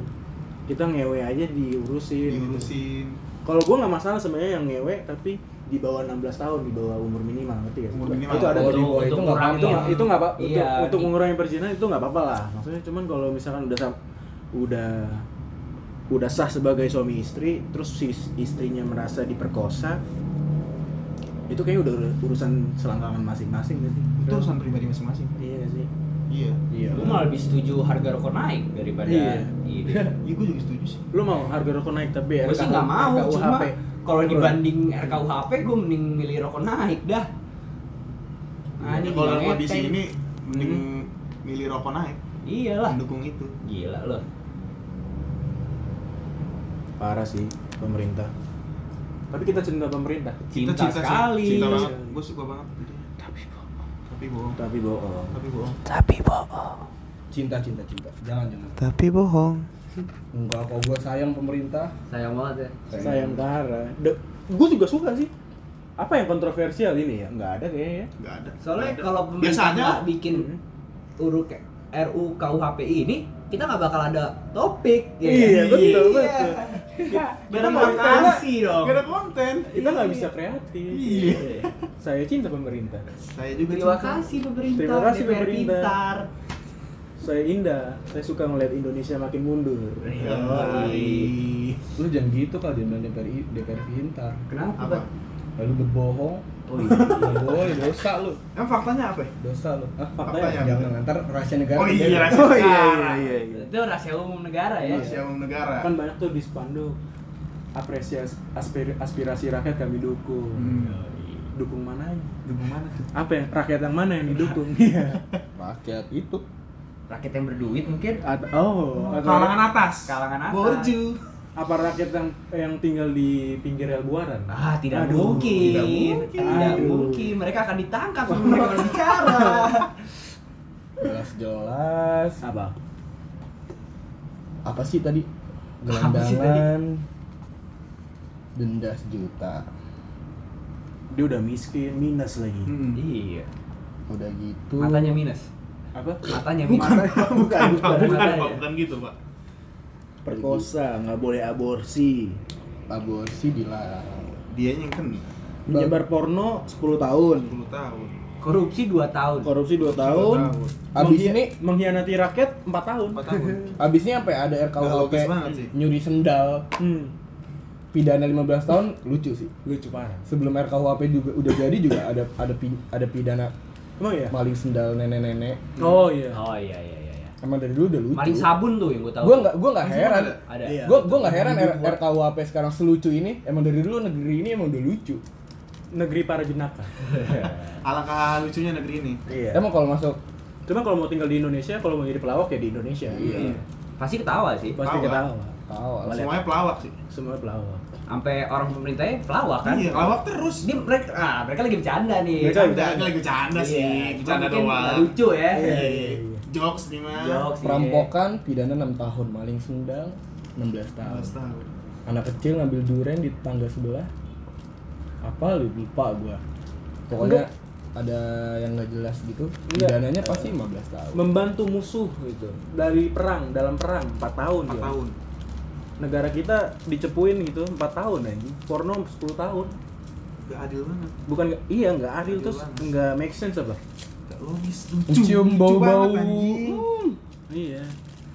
Kita ngewe aja diurusin. Diurusin. kalau gue nggak masalah sebenarnya yang ngewe tapi di bawah 16 tahun di bawah umur minimal ngerti sih? Umur minimal. itu ada Oh, di bawah itu nggak ngurangin. itu nggak itu nggak apa Iya, untuk untuk mengurangi perzinahan itu nggak apa-apa lah. Maksudnya cuman kalau misalkan udah udah udah sah sebagai suami istri terus si istrinya merasa diperkosa itu kayak udah urusan selangkangan masing-masing gitu Itu urusan pribadi masing-masing. iya gak sih Iya. iya gue malah lebih setuju harga rokok naik daripada Iya. <laughs> Iya, gue juga setuju sih. lu mau harga rokok naik tapi gue sih nggak mau cuma kalau dibanding RKUHP gue mending milih rokok naik dah nah ini kalau dalam juga kondisi ngeteng. ini mending milih rokok naik, iyalah mendukung itu. gila loh parah sih pemerintah tapi kita cinta pemerintah cinta, cinta sekali. Cinta banget. Gue suka banget. Tapi bohong. Tapi bohong. tapi bohong Tapi bohong. Cinta cinta cinta. Jangan jangan. Tapi bohong. Enggak kok gue sayang pemerintah. sayang banget ya sayang Tara gue juga suka sih apa yang kontroversial ini ya nggak ada kayaknya ada. soalnya Nggak ada. kalau pemerintah biasanya bikin uruk RU KUHP ini kita nggak bakal ada topik ya Iya, kan? betul, Iya. betul. kita Kita nggak dong gak ada konten. kita nggak bisa kreatif Iya. saya cinta pemerintah Saya juga terima cinta. kasih pemerintah Terima kasih, DPR pemerintah. pintar saya indah saya suka ngeliat Indonesia makin mundur Yoi. Lu jangan gitu kalau dia bilang DPR DPR pintar. kenapa Apa? Lalu berbohong. Oh iya Nggak <laughs> boleh dosa lu. Emang faktanya apa ya? Dosa lu. Ah, faktanya jangan ngantar rahasia negara. Oh iya, rahasia oh iya negara. iya iya itu rahasia umum negara ya Rahasia umum negara. kan banyak tuh di spanduk apresiasi aspir- aspirasi rakyat kami dukung Hmm. dukung mana Dukung mana tuh? apa yang rakyat yang mana yang didukung <laughs> iya Rakyat itu. rakyat yang berduit mungkin At- oh Kalangan atas. Kalangan atas. Borju. Apa rakyat yang yang tinggal di pinggir rel buaran Ah, tidak Aduh, mungkin. tidak mungkin. Tidak Aduh. mungkin. Mereka akan ditangkap <laughs> sebelum mereka berbicara. Jelas-jelas. apa Apa sih tadi? Gelandangan. Denda sejuta. dia udah miskin minus lagi Hmm. iya. Udah gitu. Matanya minus. apa Matanya Bukan, minus. bukan, <laughs> bukan, bukan, Matanya. Pak. bukan gitu, Pak. Perkosa nggak boleh aborsi Aborsi dilarang. Dia yang kena menyebar porno 10 tahun 10 tahun. Korupsi 2 tahun. korupsi 2 tahun Abis Menghi- ini mengkhianati rakyat 4 tahun 4 tahun. <laughs> abisnya sampai ada RKUHP nyuri sendal hmm. pidana 15 tahun lucu sih. lucu parah Sebelum RKUHP juga udah jadi juga ada ada ada pidana emang ya maling sendal nenek-nenek. oh iya Oh iya iya iya. iya. Emang dari dulu udah lucu. Maling sabun tuh yang gue tahu. Gue nggak gue nggak heran. ada? ada. Iya. Gue gue nggak heran R- RKUHP sekarang selucu ini. Emang dari dulu negeri ini emang udah lucu. negeri para jenaka <laughs> Alangkah lucunya negeri ini. iya Emang kalau masuk Cuma kalau mau tinggal di Indonesia, kalau mau jadi pelawak ya di Indonesia. Iya. Pasti ketawa sih. Pasti ketawa. Lah. Semuanya pelawak sih. Semua pelawak. Sampai orang pemerintahnya pelawak kan. Iya, pelawak terus. Ini mereka ah, mereka lagi bercanda nih. Mereka lagi bercanda Iya, sih, bercanda doang. lucu ya. Iya, iya. Jokes nih mah. Jokes, iya. Perampokan pidana 6 tahun, maling sendal 16 tahun. 16 tahun. Anak kecil ngambil duren di tangga sebelah. Apa lu lupa gua. Pokoknya ada yang nggak jelas gitu. Enggak. Pidananya pasti 15 tahun. Membantu musuh gitu. Dari perang, dalam perang 4 tahun 4 dia. tahun. Negara kita dicepuin gitu 4 tahun anjing. Porno 10 tahun. Gak adil banget. Bukan iya nggak adil Adil terus banget. nggak make sense apa? Logis. Mencium lucu bau-bau. Hmm, iya.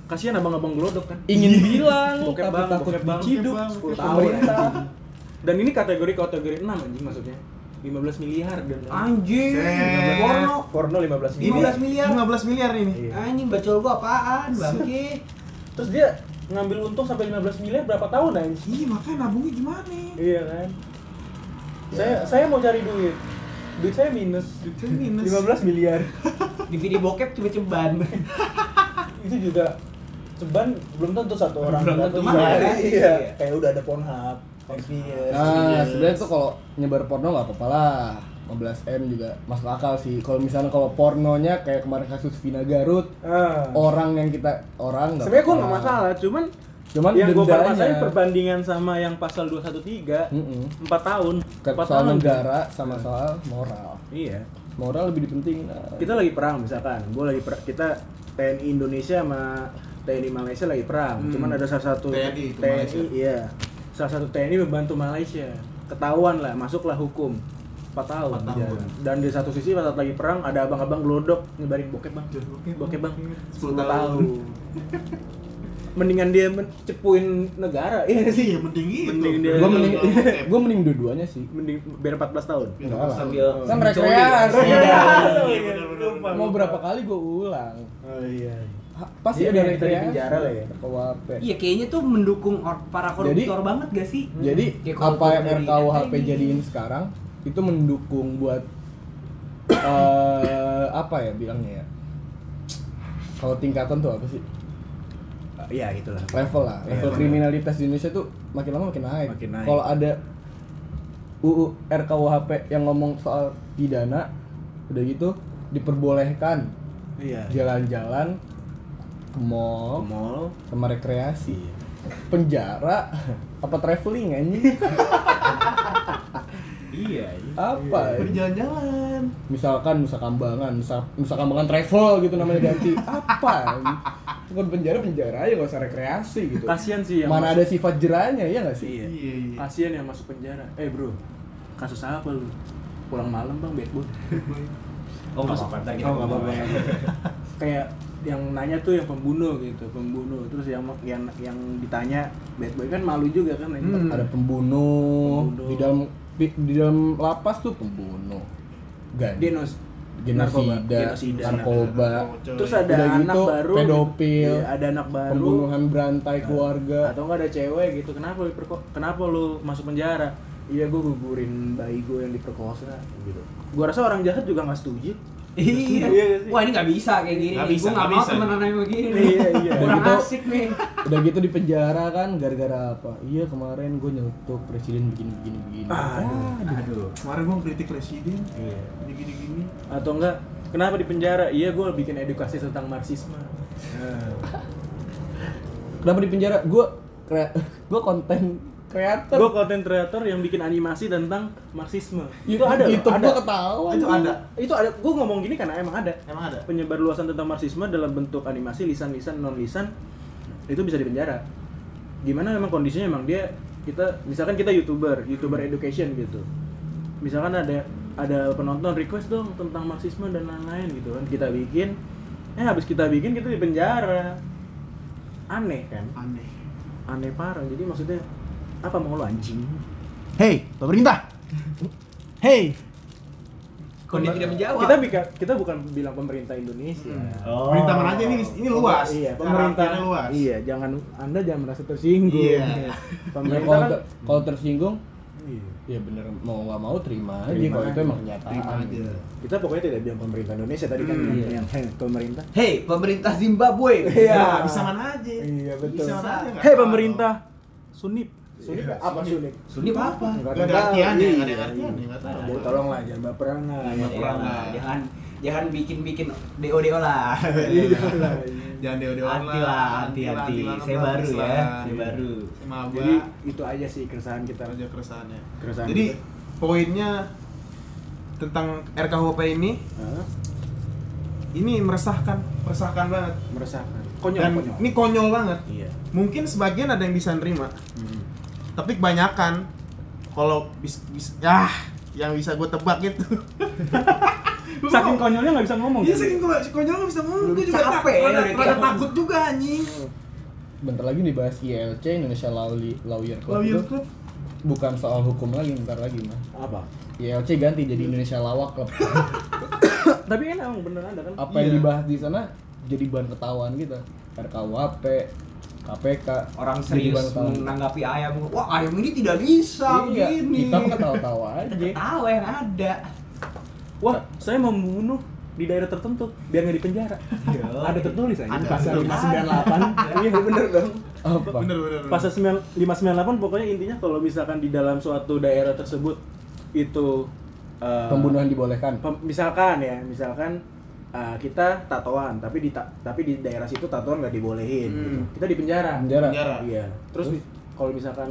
Kasihan abang-abang glodok kan. Ingin bilang Bokep bang, takut bokep bang, bang, 10 bokep tahun. Dan ini kategori kategori 6 anjing maksudnya. 15 miliar dan Anjing. Porno. porno 15 Ini miliar. 15 miliar. 15 miliar ini. Iya. Anjing bacol gua apaan, Bangki? Terus dia ngambil untung sampai 15 miliar berapa tahun anjing? Ih, makanya nabungnya gimana? Iya kan. Saya saya mau cari duit. Duit saya minus. Duitnya minus. 15 miliar. <laughs> Di video bokep cuma ceban. <laughs> Itu juga ceban belum tentu satu orang Belum tentu mahal, kan? Iya, Iya. kayak udah ada Pornhub, Xvideos. Nah, sebenarnya tuh kalau nyebar porno nggak apa-apa lah. 15 M juga masuk akal sih. Kalau misalnya kalau pornonya kayak kemarin kasus Vina Garut, Ah. orang yang kita orang nggak Sebenarnya gue nggak masalah, cuman Cuman yang gue permasalahin perbandingan sama yang pasal 213 Mm-mm. 4 tahun. 4 soal tahun. negara sama soal moral. Iya. Moral lebih dipentingin. ah. Kita lagi perang misalkan, gue lagi per- kita TNI Indonesia sama TNI Malaysia lagi perang. Hmm. Cuman ada salah satu TNI Malaysia. iya. Salah satu TNI membantu Malaysia. Ketahuan lah, masuklah hukum. 4 tahun. Empat tahun. penjara. Dan di satu sisi pas saat lagi perang ada abang-abang glodok nyebarin bokep bang. Bokep, Bokep bang. 10 10 tahun. tahun. <laughs> Mendingan dia cepuin negara, iya nggak sih? Iya, mending gitu. Mending dia- Gue mending <laughs> gue mending dua-duanya sih. Mending biar 14 tahun. Enggak lah. Sambil Kan rekreasi. Iya, Iya. Mau berapa kali gue ulang? Oh iya. Pasti Iya, ada di rekreasi. penjara lah ya. KUHP. Iya, kayaknya tuh mendukung para koruptor banget gak sih? Jadi Kayak apa yang dari RKUHP jadiin sekarang itu mendukung buat eh apa ya bilangnya ya? Kalau tingkatan tuh apa sih? Iya, itulah. Level lah. Iya, Level benar. kriminalitas di Indonesia tuh makin lama makin naik. Makin naik. Kalau ada UU RKUHP yang ngomong soal pidana udah gitu diperbolehkan Iya. jalan-jalan ke Ke mall mall. sama rekreasi. Penjara apa traveling anjing? <laughs> Iya. apa? Udah jalan-jalan. misalkan Nusa Kambangan, Nusa, Nusa Kambangan travel gitu namanya ganti <laughs> apa? Bukan penjara penjara aja nggak usah rekreasi gitu. Kasihan sih yang Mana masuk- ada sifat jerahnya ya nggak sih? Iya. Iya, iya. Kasihan yang masuk penjara. Eh, Bro. Kasus apa lu? Pulang malam, Bang, bad boy. Oh, nggak apa-apa. Oh, nggak apa-apa. Kayak yang nanya tuh yang pembunuh gitu, pembunuh. Terus yang yang yang ditanya bad boy kan malu juga kan. Hmm. Ada pembunuh, Pembunuh. di dalam di, di dalam lapas tuh pembunuh, Gan- Genos genosida, genosida, narkoba, Terus ada Udah anak gitu, baru, pedofil, Iya, ada anak baru, pembunuhan berantai keluarga. atau enggak ada cewek gitu. Kenapa lu kenapa lu masuk penjara? Iya, gue gugurin bayi gue yang diperkosa gitu. Gua rasa orang jahat juga nggak setuju. Iya. Iya? Wah, ini nggak bisa kayak gini. Nih. bisa, nggak nggak mau bisa. temenan sama begini. Iya, iya. <laughs> Kurang Gitu. asik nih. Udah gitu di penjara kan gara-gara apa? Iya kemarin gue nyetuk presiden begini begini begini. Aduh. Aduh. Kemarin gua kritik presiden. Iya. Gini-gini. Atau enggak kenapa di penjara? Iya, gue bikin edukasi tentang marxisme. Nah. Kenapa di penjara? Gue kre <laughs> gue konten kreator. gue konten kreator yang bikin animasi tentang marxisme. itu ada loh, YouTube ada. ketawa. Itu ada. Itu ada. Gue ngomong gini karena emang ada. Emang ada. Penyebar luasan tentang marxisme dalam bentuk animasi lisan-lisan non lisan itu bisa dipenjara. Gimana memang kondisinya emang dia kita misalkan kita youtuber, youtuber education gitu. Misalkan ada ada penonton request dong tentang marxisme dan lain-lain gitu kan kita bikin, eh habis kita bikin kita dipenjara. Aneh kan? Aneh. Aneh parah. Jadi maksudnya apa mau lo anjing? Hey, pemerintah. Hey. Kok dia tidak menjawab? Kita bika- kita bukan bilang pemerintah Indonesia. Oh. Pemerintah mana aja ini ini luas. Iya, pemerintah luas. Iya, jangan Anda jangan merasa tersinggung. Iya. Ya, Pemerintah kalau kan ter- kalau tersinggung Ya bener mau nggak mau terima, aja Terima kalau itu emang kenyataan. Terima aja. Kita pokoknya tidak bilang pemerintah Indonesia tadi kan Hmm. yang, yang hey, pemerintah. Hei, pemerintah Zimbabwe. Iya, bisa mana aja. Iya, betul. Bisa mana aja. nggak Hei pemerintah Sunip. Sunip Iya, apa Sunip? Sunip apa? Nggak ada artiannya, Iya. nggak ada artiannya, nggak tahu. Jadi tolonglah jangan baperan lah. Iya, lah. Jangan jangan bikin-bikin DO-DO lah. Jangan dewa dewa Hati lah, hati-hati. Saya baru ya, saya baru. Maba. Jadi itu aja sih keresahan kita. aja keresahannya. Keresahan Jadi poinnya tentang RKUHP ini ini meresahkan, meresahkan banget. meresahkan. Konyol, Dan konyol. ini konyol banget. Iya. Mungkin sebagian ada yang bisa nerima, Hmm. Tapi kebanyakan kalau bis, bis ya yang bisa gue tebak itu. <laughs> Saking konyolnya nggak bisa ngomong. Iya kan? saking gue konyol nggak bisa ngomong. Gue juga Capek, tak- rada, rada tiap- takut juga anjing. Bentar lagi dibahas ILC Indonesia Law- Lawyer Club Lawyer Club. bukan soal hukum lagi, bentar lagi mah. Apa? ILC ganti jadi Indonesia Lawak Club. <laughs> Tapi kan emang bener ada kan? Apa yang Iya. dibahas di sana jadi bahan ketahuan kita. RKUHP, KPK, Orang serius menanggapi ayam. Wah, ayam ini tidak bisa Iya, begini. kita ketawa-tawa aja. Ketawa yang ada. Wah, saya mau membunuh di daerah tertentu biar nggak dipenjara. ada tertulis aja Ada. di pasal Ada. 598. <laughs> Iya bener dong. Apa? Bener bener. bener. Pasal 9 598 pokoknya intinya kalau misalkan di dalam suatu daerah tersebut itu eh, Pembunuhan dibolehkan. pem- misalkan ya, misalkan eh, kita tatoan tapi di ta- tapi di daerah situ tatoan nggak dibolehin Hmm. gitu. Kita di penjara. Penjara. Penjara. Iya. Terus, mi- kalau misalkan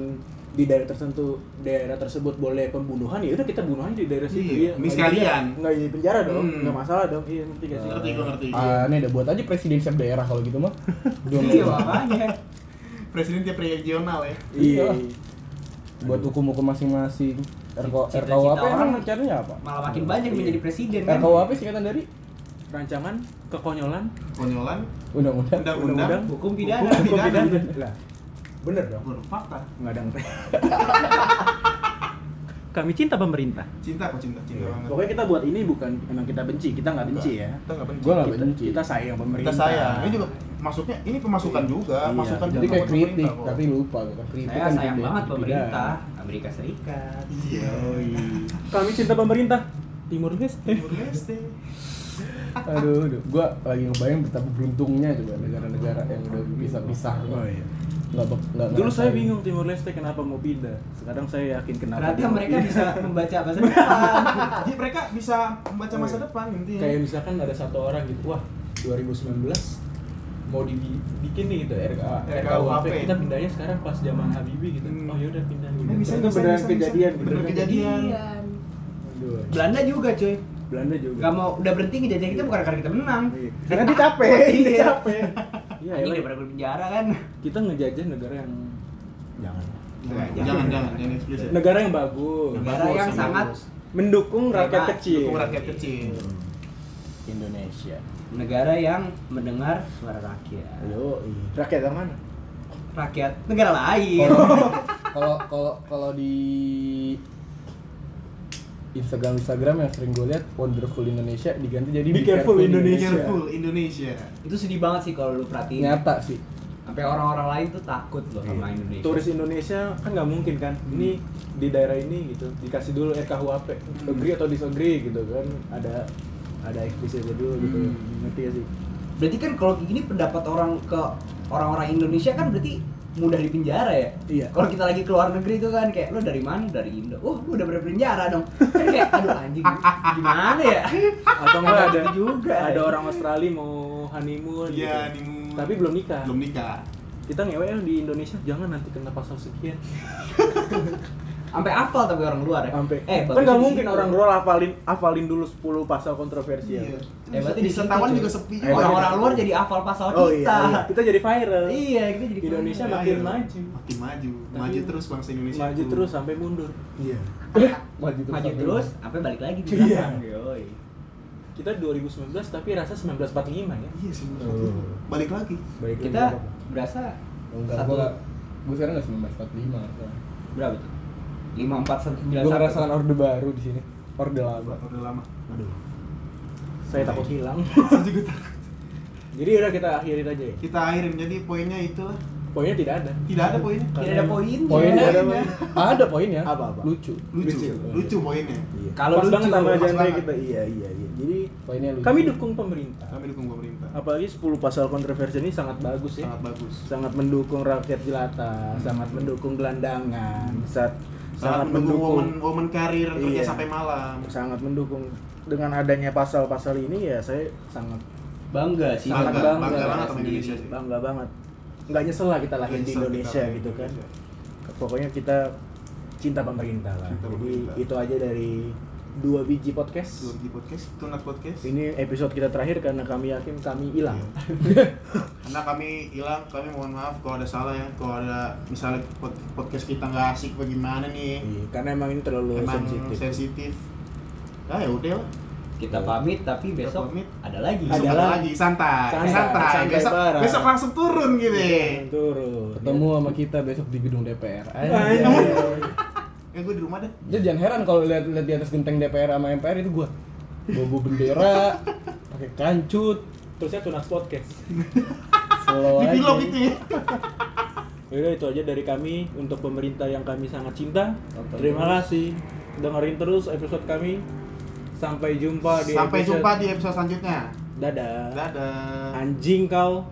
di daerah tertentu daerah tersebut boleh pembunuhan ya udah kita bunuh aja di daerah situ Iya, ini sekalian. penjara. nggak di penjara dong Hmm. nggak masalah dong iya ngerti gak sih Ngerti gue ngerti. Ah, nih udah buat aja presiden setiap daerah kalau gitu mah. <laughs> Iya, makanya. Presiden tiap regional ya. iya buat hukum-hukum masing-masing. RKUHP orang emang caranya apa? Malah makin banyak menjadi presiden kan. RKUHP singkatan dari rancangan kekonyolan Konyolan. undang-undang. Undang-undang. Hukum pidana. Hukum pidana. lah bener dong fakta. nggak ada ngerti <laughs> kami cinta pemerintah Cinta kok cinta cinta banget. pokoknya kita buat ini bukan emang kita benci kita nggak benci ya Kita nggak benci. Gua benci. kita sayang pemerintah Kita sayang. Ini juga masuknya ini pemasukan juga, Iya. masukan Jadi kayak kritik, tapi lupa kan kritik Saya kan sayang banget pemerintah Amerika Serikat. Iya. kami cinta pemerintah Timur Leste Timur Leste. Aduh, aduh, gua lagi ngebayang betapa beruntungnya coba negara-negara yang udah pisah-pisah. Oh, iya. Nggak, nggak dulu saya bingung Timur Leste kenapa mau pindah sekarang saya yakin kenapa Ternyata mau mereka bisa membaca <laughs> bahasa depan. Jadi mereka bisa membaca masa depan intinya. kayak misalkan ada satu orang gitu wah 2019 mau dibikin nih gitu RK, RKUHP. kita pindahnya sekarang pas zaman Habibie gitu Hmm. oh yaudah pindah gitu Eh, bisa, itu bisa, bisa, kejadian gitu. Beneran kejadian. Belanda juga cuy. Belanda juga Gak mau udah berhenti ngejajah kita bukan karena kita menang. Iya. karena dia capek dia Iya. capek iya Anjing elah. daripada gue di penjara kan. kita ngejajah negara yang jangan Jangan, jangan, jangan, jangan eksplisit. negara yang bagus Negara Bagus, yang bagus. sangat mendukung rakyat kecil Dukung rakyat kecil. Indonesia. negara yang mendengar suara rakyat. Yo, rakyat yang mana? Rakyat negara lain. Kalau <laughs> kalau kalau di Instagram Instagram yang sering gue lihat Wonderful Indonesia diganti jadi Be Careful Indonesia. Careful Indonesia. Itu sedih banget sih kalau lu perhatiin. Nyata sih. Sampai orang-orang lain tuh takut loh sama Indonesia. Turis Indonesia kan nggak mungkin kan? Ini di daerah ini gitu dikasih dulu RKUHP, agree atau disagree gitu kan? Ada ada eksplisitnya dulu gitu. Hmm. Ngerti gak sih? Berarti kan kalau gini pendapat orang ke orang-orang Indonesia kan berarti mudah di penjara ya. Iya. Kalau kita lagi keluar negeri tuh kan kayak lu dari mana? Dari Indo. Oh, lu udah pernah penjara dong. Kan kayak aduh anjing gimana ya? Atau enggak ada juga. ada orang Australia mau honeymoon Iya, gitu. honeymoon. Tapi belum nikah. Belum nikah. Kita ngewe di Indonesia jangan nanti kena pasal sekian. <laughs> Sampai hafal tapi orang luar ya. Sampai eh kan nggak mungkin situ. orang luar hafalin hafalin dulu 10 pasal kontroversial. Iya. Eh, berarti di cuy. juga sepi. Eh, Orang-orang luar jadi hafal pasal Oh kita. iya, iya. kita jadi viral. Iya, kita jadi Indonesia viral. makin Ayo. maju. Makin maju. Tapi- Maju terus bangsa Indonesia. Maju itu. terus sampai mundur. Iya. Maju terus. maju sampai terus, apa balik lagi di Iya. belakang. Kita 2019 tapi rasa 1945 ya. Iya sih. Oh. Balik lagi. Baik Kita berasa enggak satu gua gue sekarang enggak 1945 kan. berapa tuh? Lima empat satu sembilan Gue ngerasakan orde baru di sini. Orde lama. Udah lama. Aduh. Saya takut hilang. <laughs> Saya juga takut. Jadi udah kita akhirin aja ya. Kita akhirin. Jadi poinnya itulah Poinnya tidak ada. Tidak ada poinnya. Tidak ada poin. Poinnya ada, Poinnya. ada poinnya. Apa, apa? Lucu. Lucu, lucu poinnya. Iya. Kalau lucu, banget sama genre banget. kita. Iya, iya, iya. Jadi Poinnya lucu. kami dukung pemerintah. Kami dukung pemerintah. Apalagi 10 pasal kontroversi ini sangat bagus ya. Sangat bagus. Sangat mendukung rakyat jelata, sangat mendukung gelandangan, saat Sangat mendukung woman, woman karir kerja Iya. sampai malam. sangat mendukung dengan adanya pasal-pasal ini ya saya sangat Bangga sih. Bangga, sangat bangga bangga, banget sama. Indonesia sih. bangga banget nggak nyesel lah kita lahir di Indonesia kita gitu kan Indonesia. pokoknya kita cinta pemerintah lah Cinta jadi pemerintah. itu aja dari dua biji podcast Dua di podcast, Tunat Podcast. ini episode kita terakhir karena kami yakin kami hilang Iya. <laughs> Karena kami hilang, kami mohon maaf kalau ada salah ya. Kalau ada misalnya pod- podcast kita nggak asik bagaimana nih. Iya, karena emang ini terlalu Emang sensitif sensitif. Nah ya udah. Kita pamit tapi Kita besok pamit. ada lagi. Ada Besok lagi. lagi santai, Santai, santai. santai Besok, besok langsung turun gitu. Jangan turun Ketemu sama kita besok di gedung DPR. Anjay. <laughs> Ya gue di rumah deh. Jadi jangan heran kalau lihat lihat di atas genteng DPR sama MPR itu gua bobo bendera, <laughs> pakai kancut, terusnya tunas podcast slow Di vlog itu ya. <laughs> Yaudah itu aja dari kami untuk pemerintah yang kami sangat cinta. Tonton Terima terus. kasih. Dengerin terus episode kami. Sampai jumpa di Sampai episode- jumpa di episode selanjutnya. Dadah. Dadah. Anjing kau.